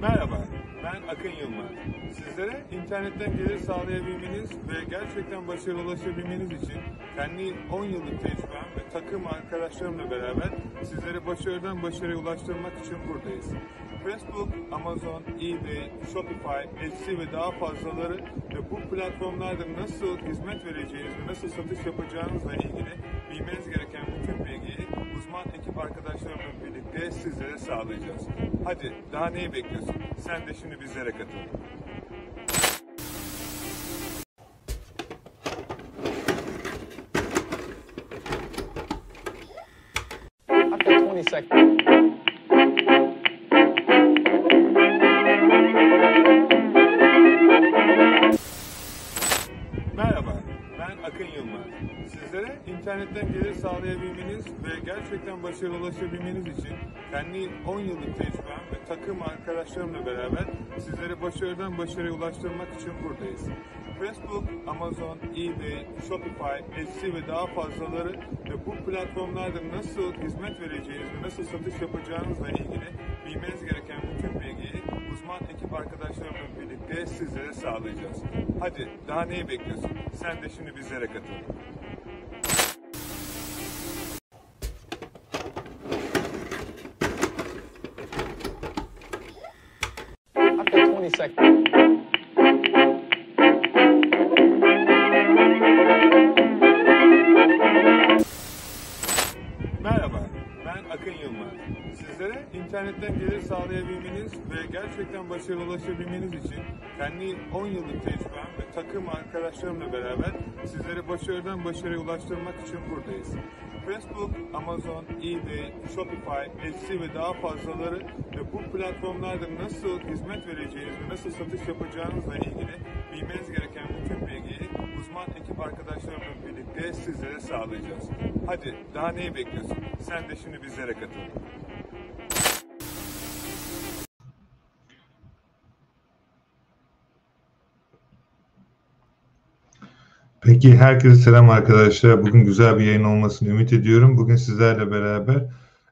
Merhaba, ben Akın Yılmaz. Sizlere internetten gelir sağlayabilmeniz ve gerçekten başarılı ulaşabilmeniz için kendi 10 yıllık tecrübem ve takım arkadaşlarımla beraber sizleri başarıdan başarıya ulaştırmak için buradayız. Facebook, Amazon, eBay, Shopify, Etsy ve daha fazlaları ve bu platformlarda nasıl hizmet vereceğiniz ve nasıl satış yapacağınızla ilgili bilmeniz gereken bütün bilgiyi uzman ekip arkadaşlarımla birlikte sizlere sağlayacağız. Hadi daha neyi bekliyorsun? Sen de şimdi bizlere katıl. Got 20 seconds. Sağlayabilmeniz ve gerçekten başarılı ulaşabilmeniz için kendi 10 yıllık tecrübem ve takım arkadaşlarımla beraber sizleri başarıdan başarıya ulaştırmak için buradayız. Facebook, Amazon, eBay, Shopify, Etsy ve daha fazlaları ve bu platformlarda nasıl hizmet vereceğiniz ve nasıl satış yapacağınızla ilgili bilmeniz gereken bütün bilgiyi uzman ekip arkadaşlarımla birlikte sizlere sağlayacağız. Hadi daha neyi bekliyorsun? Sen de şimdi bizlere katıl. İnternetten gelir sağlayabilmeniz ve gerçekten başarılı ulaşabilmeniz için kendi 10 yıllık tecrübem ve takım arkadaşlarımla beraber sizleri başarıdan başarıya ulaştırmak için buradayız. Facebook, Amazon, eBay, Shopify, Etsy ve daha fazlaları ve bu platformlarda nasıl hizmet vereceğiniz ve nasıl satış yapacağınızla ilgili bilmeniz gereken bütün bilgiyi uzman ekip arkadaşlarımla birlikte sizlere sağlayacağız. Hadi daha neyi bekliyorsun? Sen de şimdi bizlere katıl. Peki herkese selam arkadaşlar. Bugün güzel bir yayın olmasını ümit ediyorum. Bugün sizlerle beraber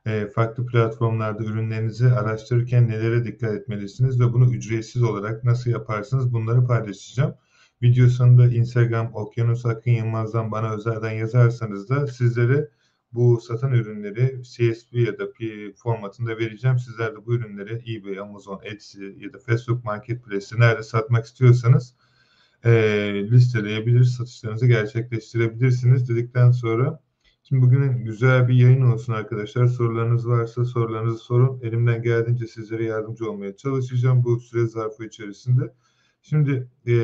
e, farklı platformlarda ürünlerinizi araştırırken nelere dikkat etmelisiniz ve bunu ücretsiz olarak nasıl yaparsınız bunları paylaşacağım. Video sonunda Instagram Okyanus Akın Yılmaz'dan bana özelden yazarsanız da sizlere bu satan ürünleri CSV ya da P formatında vereceğim. Sizler de bu ürünleri eBay, Amazon, Etsy ya da Facebook Marketplace'te nerede satmak istiyorsanız e, listeleyebilir, satışlarınızı gerçekleştirebilirsiniz dedikten sonra şimdi bugün güzel bir yayın olsun arkadaşlar. Sorularınız varsa sorularınızı sorun. Elimden geldiğince sizlere yardımcı olmaya çalışacağım bu süre zarfı içerisinde. Şimdi e,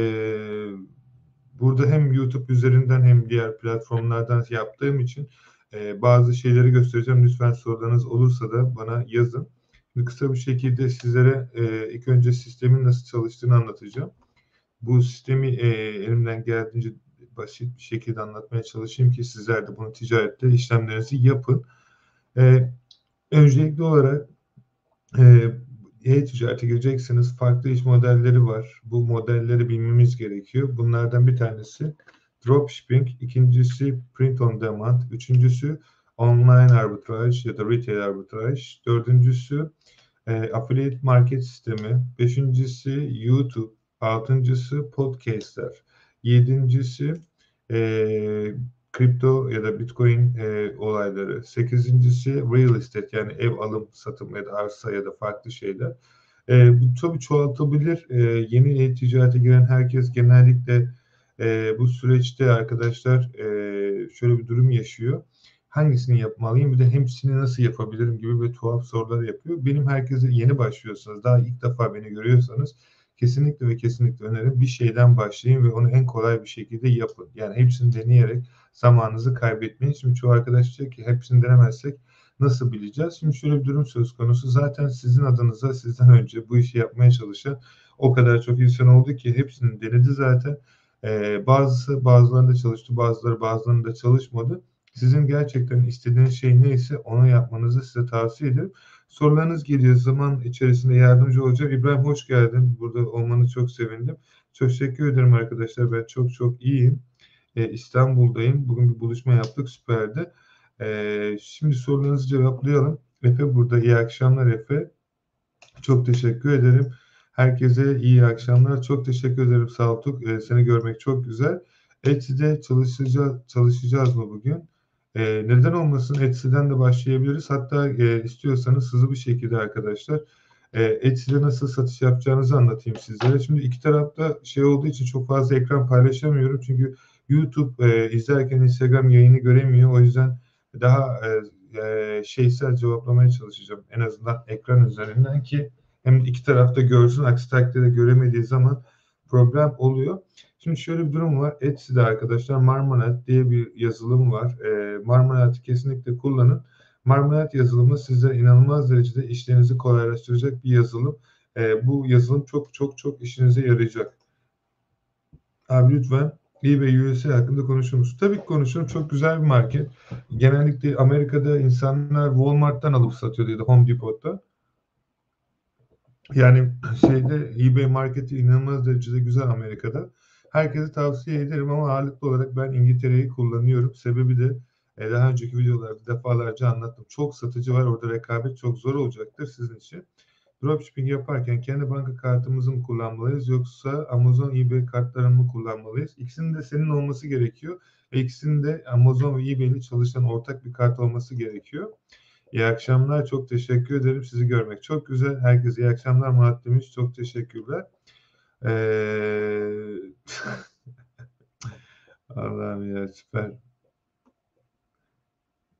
burada hem YouTube üzerinden hem diğer platformlardan yaptığım için e, bazı şeyleri göstereceğim. Lütfen sorularınız olursa da bana yazın. Şimdi kısa bir şekilde sizlere e, ilk önce sistemin nasıl çalıştığını anlatacağım bu sistemi e, elimden geldiğince basit bir şekilde anlatmaya çalışayım ki sizler de bunu ticarette işlemlerinizi yapın. E, öncelikli olarak e, e-ticarete gireceksiniz. Farklı iş modelleri var. Bu modelleri bilmemiz gerekiyor. Bunlardan bir tanesi dropshipping, ikincisi print on demand, üçüncüsü online arbitraj ya da retail arbitraj, dördüncüsü e, affiliate market sistemi, beşincisi YouTube, Altıncısı podcastler. Yedincisi e, kripto ya da bitcoin e, olayları. Sekizincisi real estate yani ev alım satım ya da arsa ya da farklı şeyler. E, bu tabii çoğaltabilir. E, yeni e-ticarete giren herkes genellikle e, bu süreçte arkadaşlar e, şöyle bir durum yaşıyor. Hangisini yapmalıyım bir de hepsini nasıl yapabilirim gibi bir tuhaf sorular yapıyor. Benim herkese yeni başlıyorsanız daha ilk defa beni görüyorsanız kesinlikle ve kesinlikle önerim bir şeyden başlayın ve onu en kolay bir şekilde yapın. Yani hepsini deneyerek zamanınızı kaybetmeyin. Şimdi çoğu arkadaş diyor ki hepsini denemezsek nasıl bileceğiz? Şimdi şöyle bir durum söz konusu. Zaten sizin adınıza sizden önce bu işi yapmaya çalışan o kadar çok insan oldu ki hepsini denedi zaten. Ee, bazısı bazılarında çalıştı, bazıları bazılarında çalışmadı. Sizin gerçekten istediğiniz şey neyse onu yapmanızı size tavsiye ederim. Sorularınız geliyor zaman içerisinde yardımcı olacağım. İbrahim hoş geldin. Burada olmanı çok sevindim. Çok teşekkür ederim arkadaşlar. Ben çok çok iyiyim. Ee, İstanbul'dayım. Bugün bir buluşma yaptık. Süperdi. Ee, şimdi sorularınızı cevaplayalım. Efe burada. İyi akşamlar Efe. Çok teşekkür ederim. Herkese iyi akşamlar. Çok teşekkür ederim Saltuk. Ee, seni görmek çok güzel. Etsy'de çalışacağız, çalışacağız mı bugün? Ee, neden olmasın? Etsy'den de başlayabiliriz. Hatta e, istiyorsanız hızlı bir şekilde arkadaşlar e, Etsy'de nasıl satış yapacağınızı anlatayım sizlere. Şimdi iki tarafta şey olduğu için çok fazla ekran paylaşamıyorum. Çünkü YouTube e, izlerken Instagram yayını göremiyor. O yüzden daha e, e, şeysel cevaplamaya çalışacağım. En azından ekran üzerinden ki hem iki tarafta görsün. Aksi takdirde göremediği zaman problem oluyor. Şimdi şöyle bir durum var. Etsy'de arkadaşlar Marmonat diye bir yazılım var. E, Marmonat'ı kesinlikle kullanın. Marmonat yazılımı sizlere inanılmaz derecede işlerinizi kolaylaştıracak bir yazılım. E, bu yazılım çok çok çok işinize yarayacak. Abi lütfen eBay USA hakkında konuşur musun? Tabii ki konuşurum. Çok güzel bir market. Genellikle Amerika'da insanlar Walmart'tan alıp satıyor da Home Depot'ta. Yani şeyde eBay marketi inanılmaz derecede güzel Amerika'da. Herkese tavsiye ederim ama ağırlıklı olarak ben İngiltere'yi kullanıyorum. Sebebi de e, daha önceki videolarda defalarca anlattım. Çok satıcı var. Orada rekabet çok zor olacaktır sizin için. Dropshipping yaparken kendi banka kartımızı mı kullanmalıyız yoksa Amazon eBay kartlarını mı kullanmalıyız? İkisinin de senin olması gerekiyor. İkisinin de Amazon ve eBay ile çalışan ortak bir kart olması gerekiyor. İyi akşamlar. Çok teşekkür ederim. Sizi görmek çok güzel. Herkese iyi akşamlar. Murat demiş. Çok teşekkürler. Ee... Allah'ım ya süper.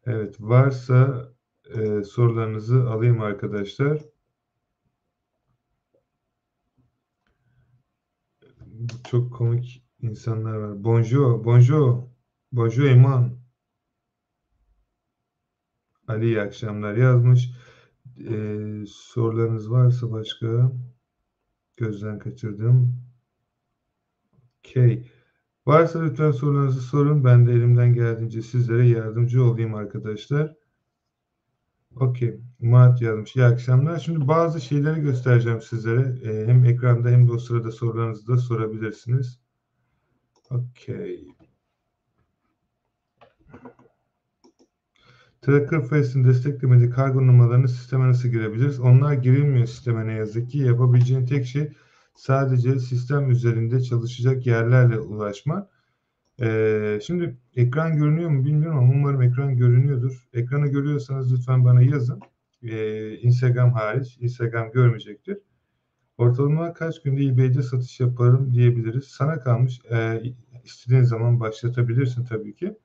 Evet varsa e, sorularınızı alayım arkadaşlar. Çok komik insanlar var. Bonjour, bonjour, bonjour Eman. Ali iyi akşamlar yazmış. Ee, sorularınız varsa başka gözden kaçırdım. Okay. Varsa lütfen sorularınızı sorun. Ben de elimden geldiğince sizlere yardımcı olayım arkadaşlar. Okey. Murat yazmış. İyi akşamlar. Şimdi bazı şeyleri göstereceğim sizlere. Ee, hem ekranda hem de o sırada sorularınızı da sorabilirsiniz. Okey. Tracker Face'in desteklemediği kargo numaralarını sisteme nasıl girebiliriz? Onlar girilmiyor sisteme ne yazık ki. Yapabileceğin tek şey sadece sistem üzerinde çalışacak yerlerle ulaşmak. Ee, şimdi ekran görünüyor mu bilmiyorum ama umarım ekran görünüyordur. Ekranı görüyorsanız lütfen bana yazın. Ee, Instagram hariç. Instagram görmeyecektir. Ortalama kaç günde eBay'de satış yaparım diyebiliriz. Sana kalmış. Ee, istediğin zaman başlatabilirsin tabii ki.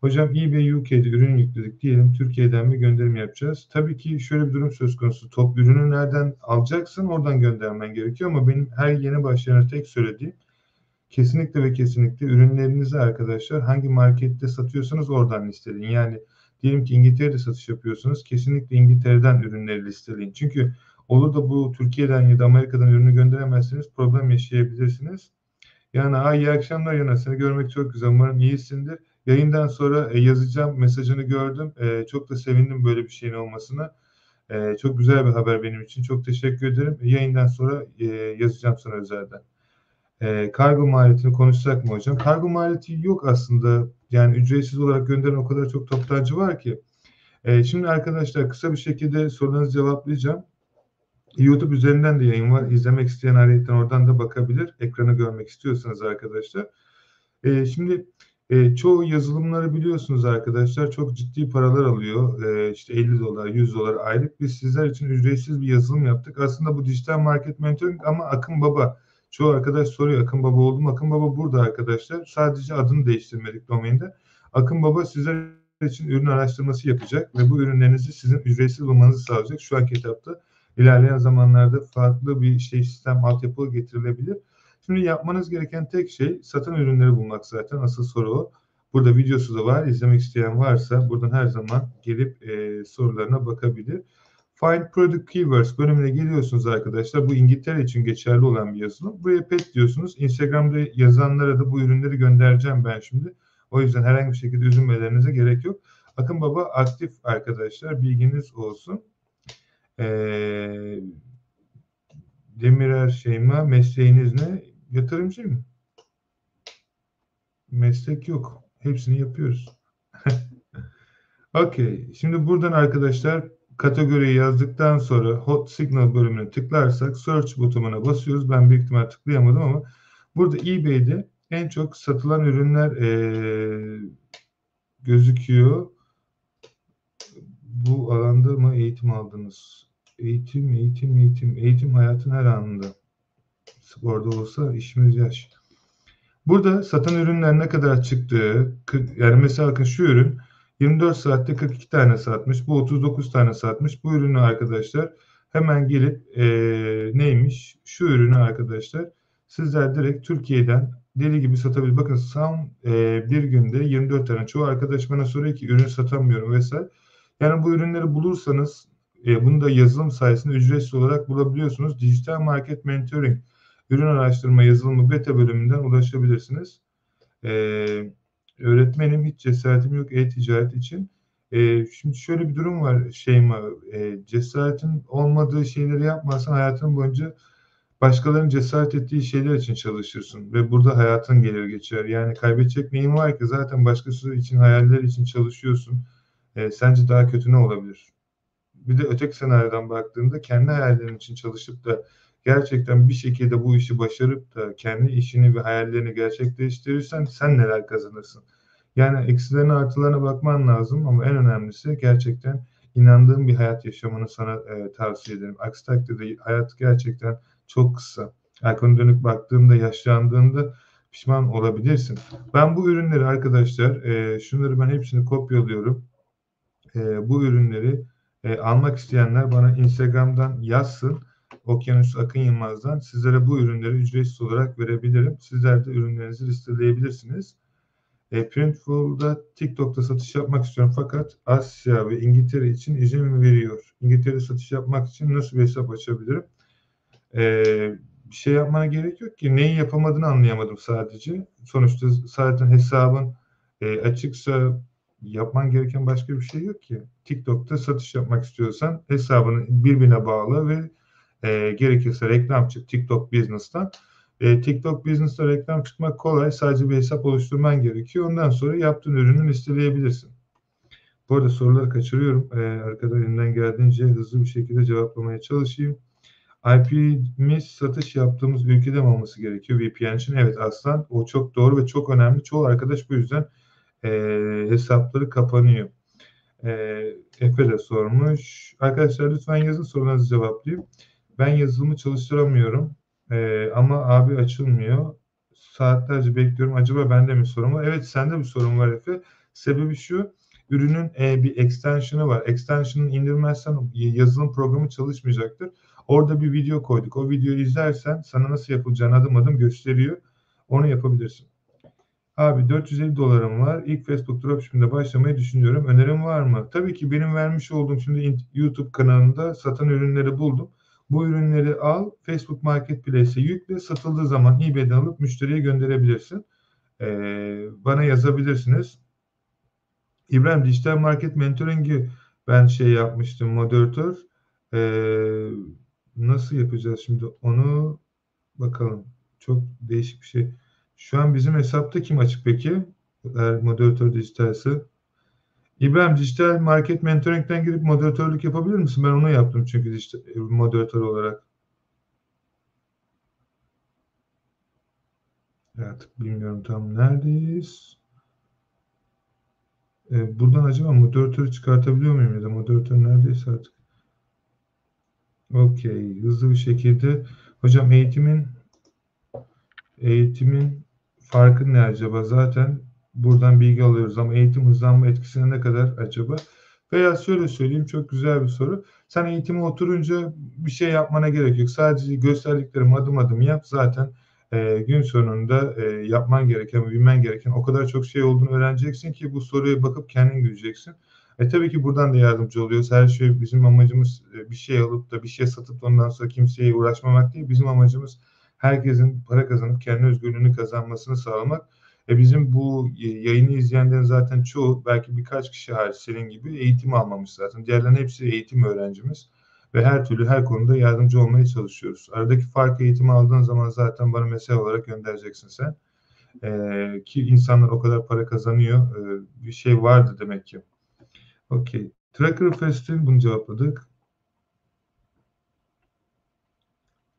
Hocam eBay UK'de ürün yükledik diyelim. Türkiye'den mi gönderim yapacağız? Tabii ki şöyle bir durum söz konusu. Top ürünü nereden alacaksın oradan göndermen gerekiyor ama benim her yeni başlayana tek söylediğim kesinlikle ve kesinlikle ürünlerinizi arkadaşlar hangi markette satıyorsanız oradan listeleyin. Yani diyelim ki İngiltere'de satış yapıyorsunuz. Kesinlikle İngiltere'den ürünleri listeleyin. Çünkü olur da bu Türkiye'den ya da Amerika'dan ürünü gönderemezseniz problem yaşayabilirsiniz. Yani iyi akşamlar Yana. Seni görmek çok güzel. Umarım iyisindir. Yayından sonra e, yazacağım mesajını gördüm. E, çok da sevindim böyle bir şeyin olmasına. E, çok güzel bir haber benim için. Çok teşekkür ederim. Yayından sonra e, yazacağım sana özelden. E, kargo maliyetini konuşsak mı hocam? Kargo maliyeti yok aslında. Yani ücretsiz olarak gönderen o kadar çok toptancı var ki. E, şimdi arkadaşlar kısa bir şekilde sorularınızı cevaplayacağım. YouTube üzerinden de yayın var. İzlemek isteyen ayrıca oradan da bakabilir. Ekranı görmek istiyorsanız arkadaşlar. E, şimdi e, çoğu yazılımları biliyorsunuz arkadaşlar çok ciddi paralar alıyor. E, işte 50 dolar, 100 dolar aylık. Biz sizler için ücretsiz bir yazılım yaptık. Aslında bu dijital market mentoring ama Akın Baba. Çoğu arkadaş soruyor Akın Baba oldu mu? Akın Baba burada arkadaşlar. Sadece adını değiştirmedik domainde. Akın Baba sizler için ürün araştırması yapacak ve bu ürünlerinizi sizin ücretsiz bulmanızı sağlayacak. Şu anki etapta ilerleyen zamanlarda farklı bir şey sistem altyapı getirilebilir. Şimdi yapmanız gereken tek şey satın ürünleri bulmak zaten asıl soru o. Burada videosu da var. İzlemek isteyen varsa buradan her zaman gelip e, sorularına bakabilir. Find Product Keywords bölümüne geliyorsunuz arkadaşlar. Bu İngiltere için geçerli olan bir yazılım. Buraya pet diyorsunuz. Instagram'da yazanlara da bu ürünleri göndereceğim ben şimdi. O yüzden herhangi bir şekilde üzülmelerinize gerek yok. Akın Baba aktif arkadaşlar. Bilginiz olsun. Ee, Demirer Şeyma mesleğiniz ne? Yatırımcı mı? Meslek yok. Hepsini yapıyoruz. Okey. Şimdi buradan arkadaşlar kategoriyi yazdıktan sonra Hot Signal bölümüne tıklarsak Search butonuna basıyoruz. Ben büyük ihtimal tıklayamadım ama burada eBay'de en çok satılan ürünler eee, gözüküyor. Bu alanda mı eğitim aldınız? Eğitim, eğitim, eğitim. Eğitim hayatın her anında. Sporda olsa işimiz yaş. Burada satan ürünler ne kadar çıktığı, kırk- yani mesela şu ürün 24 saatte 42 tane satmış, bu 39 tane satmış. Bu ürünü arkadaşlar hemen gelip eee, neymiş? Şu ürünü arkadaşlar sizler direkt Türkiye'den deli gibi satabilir. Bakın son eee, bir günde 24 tane. Çoğu arkadaş bana soruyor ki ürün satamıyorum vesaire. Yani bu ürünleri bulursanız e, bunu da yazılım sayesinde ücretsiz olarak bulabiliyorsunuz. Dijital Market Mentoring ürün araştırma yazılımı beta bölümünden ulaşabilirsiniz. Ee, öğretmenim hiç cesaretim yok e-ticaret için. Ee, şimdi şöyle bir durum var Şeyma. E, cesaretin olmadığı şeyleri yapmazsan hayatın boyunca başkalarının cesaret ettiği şeyler için çalışırsın ve burada hayatın gelir geçer. Yani kaybedecek neyin var ki zaten başkası için hayaller için çalışıyorsun. Ee, sence daha kötü ne olabilir? Bir de öteki senaryodan baktığında kendi hayallerin için çalışıp da gerçekten bir şekilde bu işi başarıp da kendi işini ve hayallerini gerçekleştirirsen sen neler kazanırsın? Yani eksilerine artılarına bakman lazım ama en önemlisi gerçekten inandığın bir hayat yaşamanı sana e, tavsiye ederim. Aksi takdirde hayat gerçekten çok kısa. Arkanı dönüp baktığında, yaşlandığında pişman olabilirsin. Ben bu ürünleri arkadaşlar, e, şunları ben hepsini kopyalıyorum. E, bu ürünleri e, almak isteyenler bana Instagram'dan yazsın. Okyanus Akın Yılmaz'dan sizlere bu ürünleri ücretsiz olarak verebilirim. Sizler de ürünlerinizi listeleyebilirsiniz. E, Printful'da TikTok'ta satış yapmak istiyorum fakat Asya ve İngiltere için izin veriyor. İngiltere satış yapmak için nasıl bir hesap açabilirim? E, bir şey yapmana gerek yok ki. Neyi yapamadığını anlayamadım sadece. Sonuçta zaten hesabın e, açıksa yapman gereken başka bir şey yok ki. TikTok'ta satış yapmak istiyorsan hesabını birbirine bağla ve e, gerekirse reklam çık TikTok Business'tan. E, TikTok Business'ta reklam çıkmak kolay. Sadece bir hesap oluşturman gerekiyor. Ondan sonra yaptığın ürünü listeleyebilirsin. Bu arada soruları kaçırıyorum. E, arkada elimden geldiğince hızlı bir şekilde cevaplamaya çalışayım. IP'miz satış yaptığımız ülkede mi olması gerekiyor VPN için? Evet aslan o çok doğru ve çok önemli. Çoğu arkadaş bu yüzden e, hesapları kapanıyor. E, Efe de sormuş. Arkadaşlar lütfen yazın sorularınızı cevaplayayım. Ben yazılımı çalıştıramıyorum. E, ama abi açılmıyor. Saatlerce bekliyorum. Acaba bende mi sorun var? Evet sende bir sorun var Efe. Sebebi şu. Ürünün e, bir extension'ı var. Extension'ı indirmezsen yazılım programı çalışmayacaktır. Orada bir video koyduk. O videoyu izlersen sana nasıl yapılacağını adım adım gösteriyor. Onu yapabilirsin. Abi 450 dolarım var. İlk Facebook Dropshipping'de başlamayı düşünüyorum. Önerim var mı? Tabii ki benim vermiş olduğum şimdi YouTube kanalında satan ürünleri buldum. Bu ürünleri al, Facebook Marketplace'e yükle, satıldığı zaman eBay'den alıp müşteriye gönderebilirsin. Ee, bana yazabilirsiniz. İbrahim Dijital Market Mentoring'i ben şey yapmıştım, moderatör. Ee, nasıl yapacağız şimdi onu bakalım. Çok değişik bir şey. Şu an bizim hesapta kim açık peki? Eğer moderatör dijitalse. İbrahim dijital market mentoring'den girip moderatörlük yapabilir misin? Ben onu yaptım çünkü dijital, moderatör olarak. Artık bilmiyorum tam neredeyiz. Ee, buradan acaba moderatörü çıkartabiliyor muyum ya da moderatör neredeyse artık. Okey. Hızlı bir şekilde. Hocam eğitimin eğitimin farkı ne acaba? Zaten buradan bilgi alıyoruz ama eğitim hızlanma etkisine ne kadar acaba? Veya şöyle söyleyeyim çok güzel bir soru. Sen eğitime oturunca bir şey yapmana gerek yok. Sadece gösterdiklerimi adım adım yap. Zaten e, gün sonunda e, yapman gereken, bilmen gereken o kadar çok şey olduğunu öğreneceksin ki bu soruya bakıp kendin göreceksin. E tabii ki buradan da yardımcı oluyoruz. Her şey bizim amacımız e, bir şey alıp da bir şey satıp ondan sonra kimseye uğraşmamak değil. Bizim amacımız herkesin para kazanıp kendi özgürlüğünü kazanmasını sağlamak. E bizim bu yayını izleyenlerin zaten çoğu belki birkaç kişi hariç senin gibi eğitim almamış zaten. Diğerlerinin hepsi eğitim öğrencimiz ve her türlü her konuda yardımcı olmaya çalışıyoruz. Aradaki farkı eğitim aldığın zaman zaten bana mesaj olarak göndereceksin sen. Ee, ki insanlar o kadar para kazanıyor. Ee, bir şey vardı demek ki. Okey. Tracker Fest'in bunu cevapladık.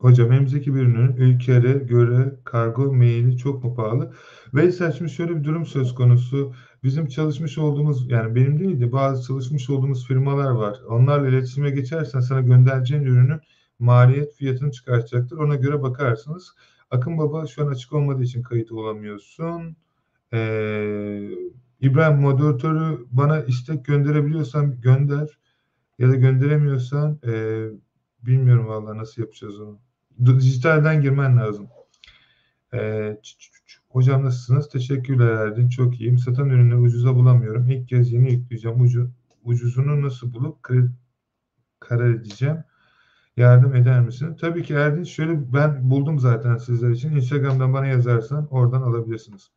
Hocam elimizdeki bir ürünün ülkelere göre kargo maili çok mu pahalı? Veysel şimdi şöyle bir durum söz konusu. Bizim çalışmış olduğumuz yani benim değil de bazı çalışmış olduğumuz firmalar var. Onlarla iletişime geçersen sana göndereceğin ürünün maliyet fiyatını çıkartacaktır. Ona göre bakarsınız. Akın Baba şu an açık olmadığı için kayıt olamıyorsun. Ee, İbrahim moderatörü bana istek gönderebiliyorsan gönder. Ya da gönderemiyorsan e, bilmiyorum vallahi nasıl yapacağız onu. Dijitalden girmen lazım. Ee, hocam nasılsınız? Teşekkürler Erdin. Çok iyiyim. Satan ürünü ucuza bulamıyorum. İlk kez yeni yükleyeceğim. Ucu, ucuzunu nasıl bulup karar edeceğim. Yardım eder misin? Tabii ki Erdin. Şöyle ben buldum zaten sizler için. Instagram'dan bana yazarsan oradan alabilirsiniz.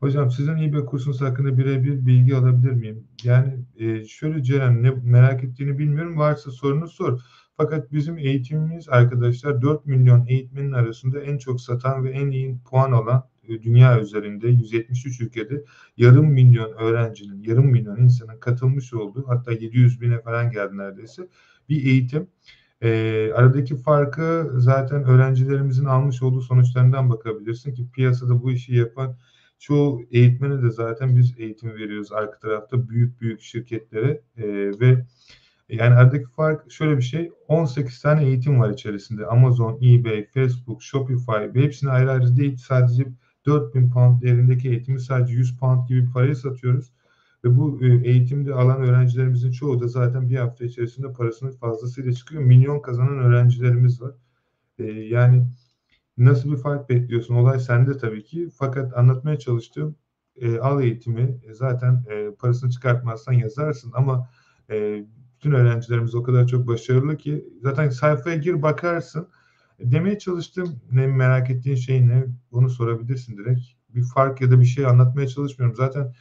Hocam sizin eBay kursunuz hakkında birebir bilgi alabilir miyim? Yani e, şöyle Ceren ne merak ettiğini bilmiyorum. Varsa sorunu sor. Fakat bizim eğitimimiz arkadaşlar 4 milyon eğitmenin arasında en çok satan ve en iyi puan alan e, dünya üzerinde 173 ülkede yarım milyon öğrencinin, yarım milyon insanın katılmış olduğu hatta 700 bine falan geldi neredeyse bir eğitim. E, aradaki farkı zaten öğrencilerimizin almış olduğu sonuçlarından bakabilirsin ki piyasada bu işi yapan çoğu eğitmene de zaten biz eğitim veriyoruz arka tarafta büyük büyük şirketlere e, ve yani aradaki fark şöyle bir şey 18 tane eğitim var içerisinde Amazon, eBay, Facebook, Shopify ve hepsini ayrı ayrı değil sadece 4000 pound değerindeki eğitimi sadece 100 pound gibi bir paraya satıyoruz. Ve bu e, eğitimde alan öğrencilerimizin çoğu da zaten bir hafta içerisinde parasını fazlasıyla çıkıyor. Milyon kazanan öğrencilerimiz var. E, yani Nasıl bir fark bekliyorsun? Olay sende tabii ki. Fakat anlatmaya çalıştığım e, al eğitimi e, zaten e, parasını çıkartmazsan yazarsın ama e, bütün öğrencilerimiz o kadar çok başarılı ki zaten sayfaya gir bakarsın. Demeye çalıştığım ne merak ettiğin şey ne? Bunu sorabilirsin direkt. Bir fark ya da bir şey anlatmaya çalışmıyorum. Zaten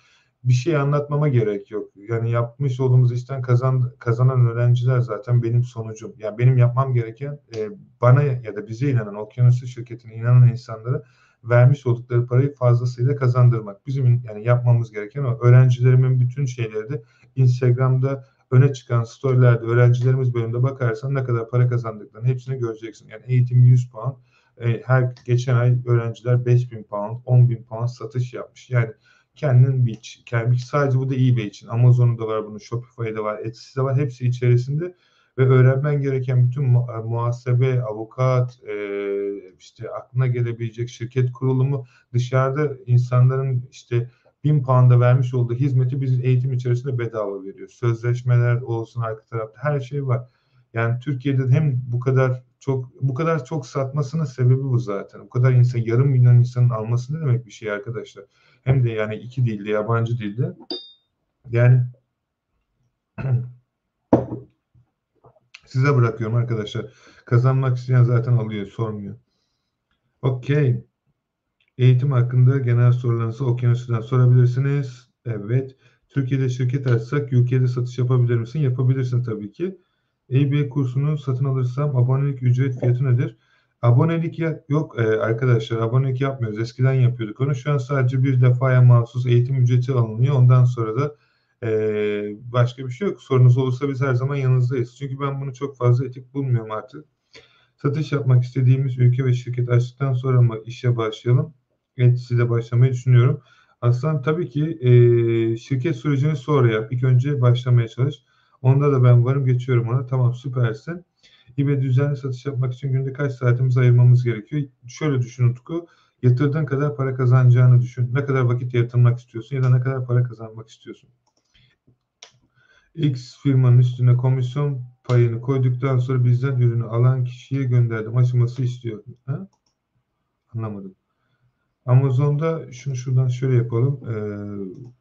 bir şey anlatmama gerek yok. Yani yapmış olduğumuz işten kazan, kazanan öğrenciler zaten benim sonucum. Yani benim yapmam gereken e, bana ya da bize inanan, Okyanusu şirketine inanan insanlara vermiş oldukları parayı fazlasıyla kazandırmak. Bizim yani yapmamız gereken o. Öğrencilerimin bütün şeyleri de Instagram'da öne çıkan storylerde öğrencilerimiz bölümünde bakarsan ne kadar para kazandıklarını hepsini göreceksin. Yani eğitim 100 pound. E, her geçen ay öğrenciler 5000 pound, 10.000 pound satış yapmış. Yani kendin biç. Kendi, sadece bu da eBay için. Amazon'da var bunun, Shopify'da var, Etsy'de var. Hepsi içerisinde ve öğrenmen gereken bütün e, muhasebe, avukat, e, işte aklına gelebilecek şirket kurulumu dışarıda insanların işte bin pound'a vermiş olduğu hizmeti biz eğitim içerisinde bedava veriyoruz. Sözleşmeler olsun arka tarafta her şey var. Yani Türkiye'de hem bu kadar çok bu kadar çok satmasının sebebi bu zaten. Bu kadar insan yarım milyon insanın alması ne demek bir şey arkadaşlar? Hem de yani iki dilde, yabancı dilde. Yani size bırakıyorum arkadaşlar. Kazanmak isteyen zaten alıyor, sormuyor. Okey. Eğitim hakkında genel sorularınızı Okyanus'tan sorabilirsiniz. Evet. Türkiye'de şirket açsak UK'de satış yapabilir misin? Yapabilirsin tabii ki. eBay kursunu satın alırsam abonelik ücret fiyatı nedir? Abonelik ya- yok e, arkadaşlar. Abonelik yapmıyoruz. Eskiden yapıyorduk onu. Şu an sadece bir defaya mahsus eğitim ücreti alınıyor. Ondan sonra da e, başka bir şey yok. Sorunuz olursa biz her zaman yanınızdayız. Çünkü ben bunu çok fazla etik bulmuyorum artık. Satış yapmak istediğimiz ülke ve şirket açtıktan sonra mı işe başlayalım? Etsy'de başlamayı düşünüyorum. Aslında tabii ki e, şirket sürecini sonra yap. İlk önce başlamaya çalış. Onda da ben varım geçiyorum ona. Tamam süpersin. eBay düzenli satış yapmak için günde kaç saatimiz ayırmamız gerekiyor? Şöyle düşün Utku. Yatırdığın kadar para kazanacağını düşün. Ne kadar vakit yatırmak istiyorsun ya da ne kadar para kazanmak istiyorsun. X firmanın üstüne komisyon payını koyduktan sonra bizden ürünü alan kişiye gönderdim aşaması istiyor. Ha? Anlamadım. Amazon'da şunu şuradan şöyle yapalım. Ee,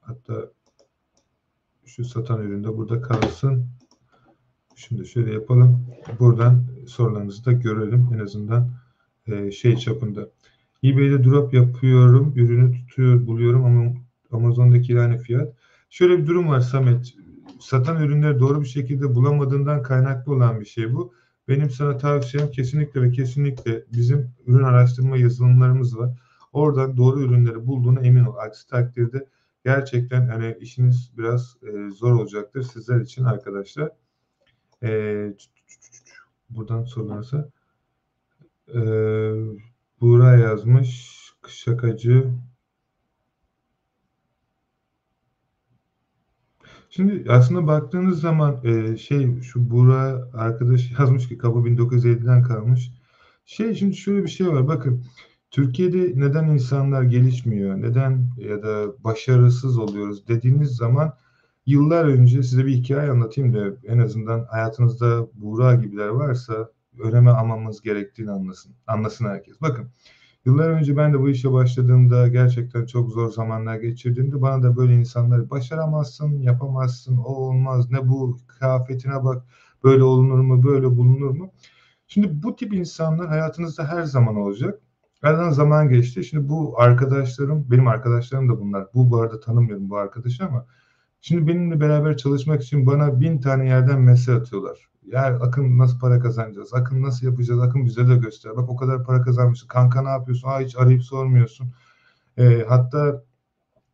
hatta şu satan üründe burada kalsın. Şimdi şöyle yapalım. Buradan sorularınızı da görelim en azından e, şey çapında. eBay'de drop yapıyorum, ürünü tutuyor, buluyorum ama Amazon'daki aynı fiyat. Şöyle bir durum var Samet. Satan ürünleri doğru bir şekilde bulamadığından kaynaklı olan bir şey bu. Benim sana tavsiyem kesinlikle ve kesinlikle bizim ürün araştırma yazılımlarımız var. Oradan doğru ürünleri bulduğuna emin ol. Aksi takdirde gerçekten hani işiniz biraz e, zor olacaktır sizler için arkadaşlar. E, buradan sorularsa e, Buğra yazmış şakacı Şimdi aslında baktığınız zaman e, şey şu Buğra arkadaş yazmış ki kabı 1950'den kalmış. Şey şimdi şöyle bir şey var bakın Türkiye'de neden insanlar gelişmiyor, neden ya da başarısız oluyoruz dediğiniz zaman yıllar önce size bir hikaye anlatayım da en azından hayatınızda Buğra gibiler varsa öneme almamız gerektiğini anlasın, anlasın herkes. Bakın Yıllar önce ben de bu işe başladığımda gerçekten çok zor zamanlar geçirdiğimde bana da böyle insanlar başaramazsın, yapamazsın, o olmaz, ne bu kıyafetine bak, böyle olunur mu, böyle bulunur mu? Şimdi bu tip insanlar hayatınızda her zaman olacak. Aradan zaman geçti. Şimdi bu arkadaşlarım, benim arkadaşlarım da bunlar. Bu bu arada tanımıyorum bu arkadaşı ama şimdi benimle beraber çalışmak için bana bin tane yerden mesaj atıyorlar. Ya Akın nasıl para kazanacağız? Akın nasıl yapacağız? Akın bize de göster. Bak o kadar para kazanmışsın. Kanka ne yapıyorsun? Aa hiç arayıp sormuyorsun. E, hatta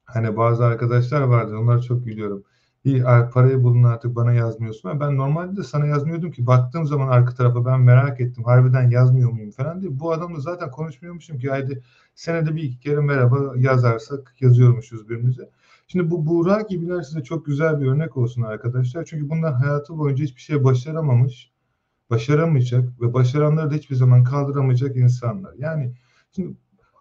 hani bazı arkadaşlar vardı. Onlara çok gülüyorum. İyi parayı bulun artık bana yazmıyorsun. Ben normalde de sana yazmıyordum ki. Baktığım zaman arka tarafa ben merak ettim. Harbiden yazmıyor muyum falan diye. Bu adamla zaten konuşmuyormuşum ki. Haydi senede bir iki kere merhaba yazarsak yazıyormuşuz birbirimize. Şimdi bu Buğra gibiler size çok güzel bir örnek olsun arkadaşlar. Çünkü bunlar hayatı boyunca hiçbir şey başaramamış, başaramayacak ve başaranları da hiçbir zaman kaldıramayacak insanlar. Yani şimdi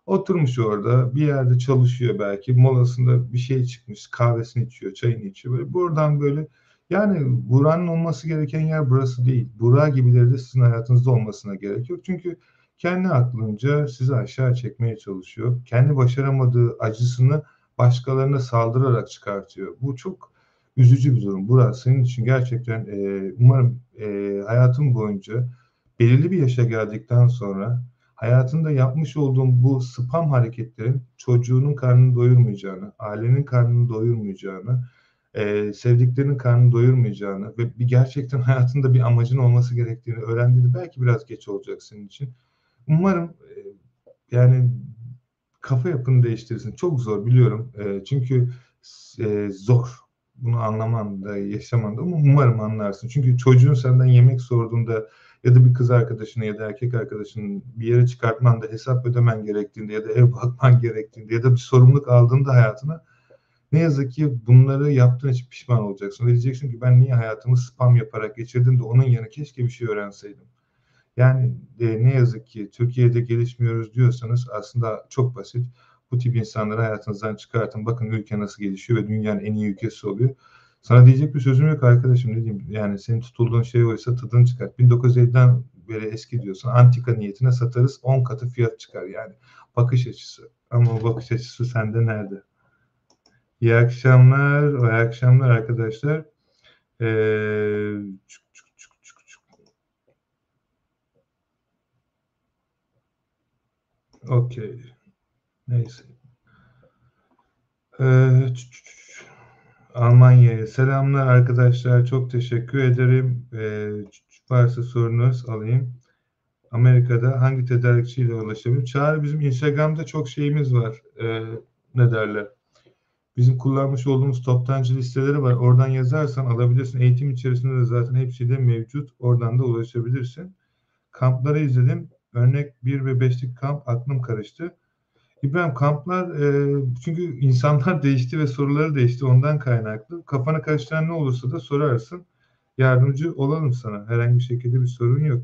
oturmuş orada bir yerde çalışıyor belki molasında bir şey çıkmış kahvesini içiyor çayını içiyor böyle buradan böyle yani Buğra'nın olması gereken yer burası değil. Buğra gibileri de sizin hayatınızda olmasına gerek yok. Çünkü kendi aklınca sizi aşağı çekmeye çalışıyor. Kendi başaramadığı acısını başkalarına saldırarak çıkartıyor. Bu çok üzücü bir durum. Burası senin için gerçekten e, umarım e, hayatın boyunca belirli bir yaşa geldikten sonra hayatında yapmış olduğun bu spam hareketlerin çocuğunun karnını doyurmayacağını, ailenin karnını doyurmayacağını, e, sevdiklerinin karnını doyurmayacağını ve bir gerçekten hayatında bir amacın olması gerektiğini öğrendiğinde belki biraz geç olacak senin için. Umarım e, yani kafa yapını değiştirirsin. Çok zor biliyorum. E, çünkü e, zor. Bunu anlaman da, yaşaman da ama umarım anlarsın. Çünkü çocuğun senden yemek sorduğunda ya da bir kız arkadaşına ya da erkek arkadaşının bir yere çıkartman da hesap ödemen gerektiğinde ya da ev bakman gerektiğinde ya da bir sorumluluk aldığında hayatına ne yazık ki bunları yaptığın için pişman olacaksın. Ve diyeceksin ki ben niye hayatımı spam yaparak geçirdim de onun yerine keşke bir şey öğrenseydim. Yani e, ne yazık ki Türkiye'de gelişmiyoruz diyorsanız aslında çok basit. Bu tip insanları hayatınızdan çıkartın. Bakın ülke nasıl gelişiyor ve dünyanın en iyi ülkesi oluyor. Sana diyecek bir sözüm yok arkadaşım ne diyeyim. Yani senin tutulduğun şey oysa tadını çıkart. 1950'den beri eski diyorsun. Antika niyetine satarız 10 katı fiyat çıkar yani. Bakış açısı. Ama o bakış açısı sende nerede? İyi akşamlar. İyi akşamlar arkadaşlar. Ee, Okey. Neyse. Ee, Almanya'ya selamlar arkadaşlar. Çok teşekkür ederim. Ee, varsa sorunuz alayım. Amerika'da hangi tedarikçiyle ulaşabilirim? Çağrı bizim Instagram'da çok şeyimiz var. Ee, ne derler? Bizim kullanmış olduğumuz toptancı listeleri var. Oradan yazarsan alabilirsin. Eğitim içerisinde de zaten hepsi de mevcut. Oradan da ulaşabilirsin. Kampları izledim. Örnek 1 ve 5'lik kamp aklım karıştı. İbrahim kamplar e, çünkü insanlar değişti ve soruları değişti ondan kaynaklı. Kafana karıştıran ne olursa da sorarsın. Yardımcı olalım sana. Herhangi bir şekilde bir sorun yok.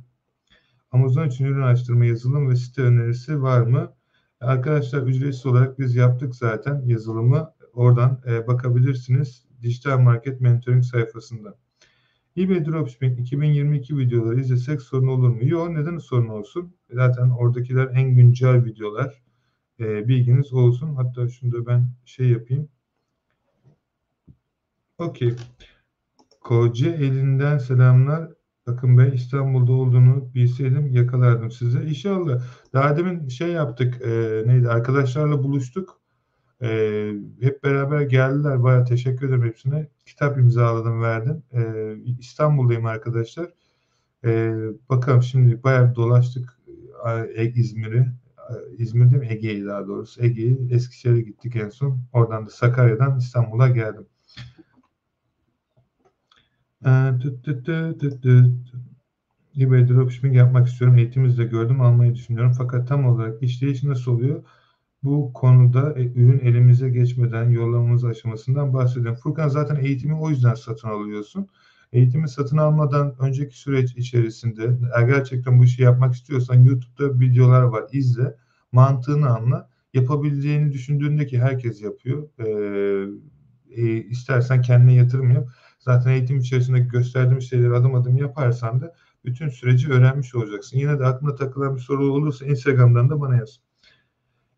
Amazon için ürün araştırma yazılım ve site önerisi var mı? Arkadaşlar ücretsiz olarak biz yaptık zaten yazılımı. Oradan e, bakabilirsiniz. Dijital Market Mentoring sayfasında eBay Dropshipping 2022 videoları izlesek sorun olur mu? Yok neden sorun olsun? Zaten oradakiler en güncel videolar. E, bilginiz olsun. Hatta şunu da ben şey yapayım. Okey. Koca elinden selamlar. Akın Bey İstanbul'da olduğunu bilseydim yakalardım size. İnşallah. Daha demin şey yaptık. E, neydi? Arkadaşlarla buluştuk. E, hep beraber geldiler. Baya teşekkür ederim hepsine. Kitap imzaladım, verdim. E, İstanbul'dayım arkadaşlar. E, bakalım şimdi bayağı dolaştık e, İzmir'i. İzmir'de mi? Ege'yi daha doğrusu. Ege'yi Eskişehir'e gittik en son. Oradan da Sakarya'dan İstanbul'a geldim. EBay dropshipping yapmak istiyorum. Eğitimizde gördüm. Almayı düşünüyorum. Fakat tam olarak işleyiş nasıl oluyor? Bu konuda e, ürün elimize geçmeden yollamamız aşamasından bahsediyorum. Furkan zaten eğitimi o yüzden satın alıyorsun. Eğitimi satın almadan önceki süreç içerisinde eğer gerçekten bu işi yapmak istiyorsan YouTube'da videolar var. izle, mantığını anla. Yapabileceğini düşündüğünde ki herkes yapıyor. Ee, e, istersen kendine yatırım yap. Zaten eğitim içerisinde gösterdiğim şeyleri adım adım yaparsan da bütün süreci öğrenmiş olacaksın. Yine de aklına takılan bir soru olursa Instagram'dan da bana yaz.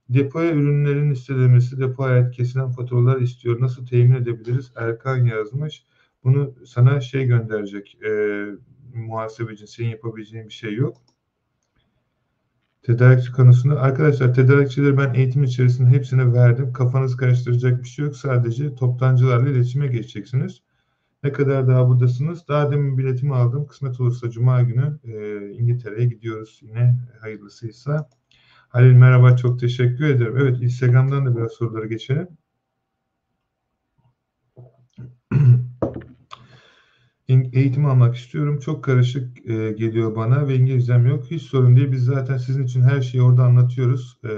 Depoya ürünlerin listelemesi, depoya ait kesilen faturalar istiyor. Nasıl temin edebiliriz? Erkan yazmış. Bunu sana şey gönderecek. E, muhasebeci, senin yapabileceğin bir şey yok. Tedarikçi konusunda arkadaşlar tedarikçileri ben eğitim içerisinde hepsine verdim. Kafanız karıştıracak bir şey yok. Sadece toptancılarla iletişime geçeceksiniz. Ne kadar daha buradasınız? Daha demin biletimi aldım. Kısmet olursa Cuma günü e, İngiltere'ye gidiyoruz. Yine hayırlısıysa. Halil merhaba çok teşekkür ederim. Evet Instagram'dan da biraz soruları geçelim. Eğitim almak istiyorum. Çok karışık e, geliyor bana ve İngilizcem yok. Hiç sorun değil. Biz zaten sizin için her şeyi orada anlatıyoruz. E,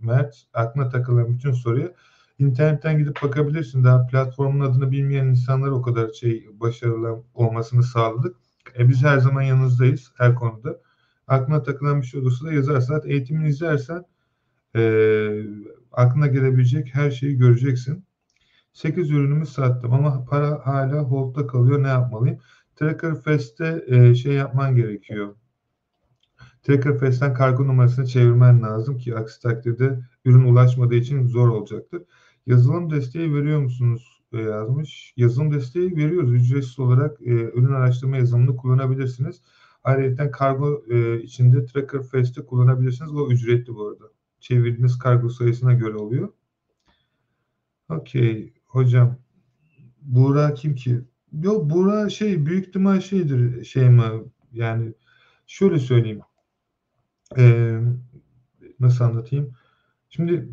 Mert, aklına takılan bütün soruyu internetten gidip bakabilirsin. Daha platformun adını bilmeyen insanlar o kadar şey başarılı olmasını sağladık. E, biz her zaman yanınızdayız her konuda. Aklına takılan bir şey olursa da yazarsan, eğitimini izlersen e, aklına gelebilecek her şeyi göreceksin. 8 ürünümü sattım ama para hala hold'da kalıyor. Ne yapmalıyım? Tracker Fest'te e, şey yapman gerekiyor. Tracker Fest'ten kargo numarasını çevirmen lazım ki aksi takdirde ürün ulaşmadığı için zor olacaktır. Yazılım desteği veriyor musunuz? E, yazmış. Yazılım desteği veriyoruz. Ücretsiz olarak e, ürün araştırma yazılımını kullanabilirsiniz. Ayrıca kargo e, içinde Tracker Fest'i kullanabilirsiniz. O ücretli bu arada. Çevirdiğiniz kargo sayısına göre oluyor. Okey. Hocam Buğra kim ki? Yok Buğra şey büyük ihtimal şeydir şey mi yani şöyle söyleyeyim. Ee, nasıl anlatayım? Şimdi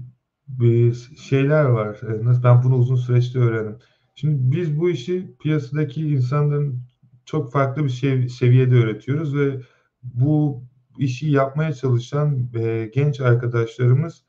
bir şeyler var. Ee, nasıl ben bunu uzun süreçte öğrendim. Şimdi biz bu işi piyasadaki insanların çok farklı bir sev seviyede öğretiyoruz ve bu işi yapmaya çalışan e, genç arkadaşlarımız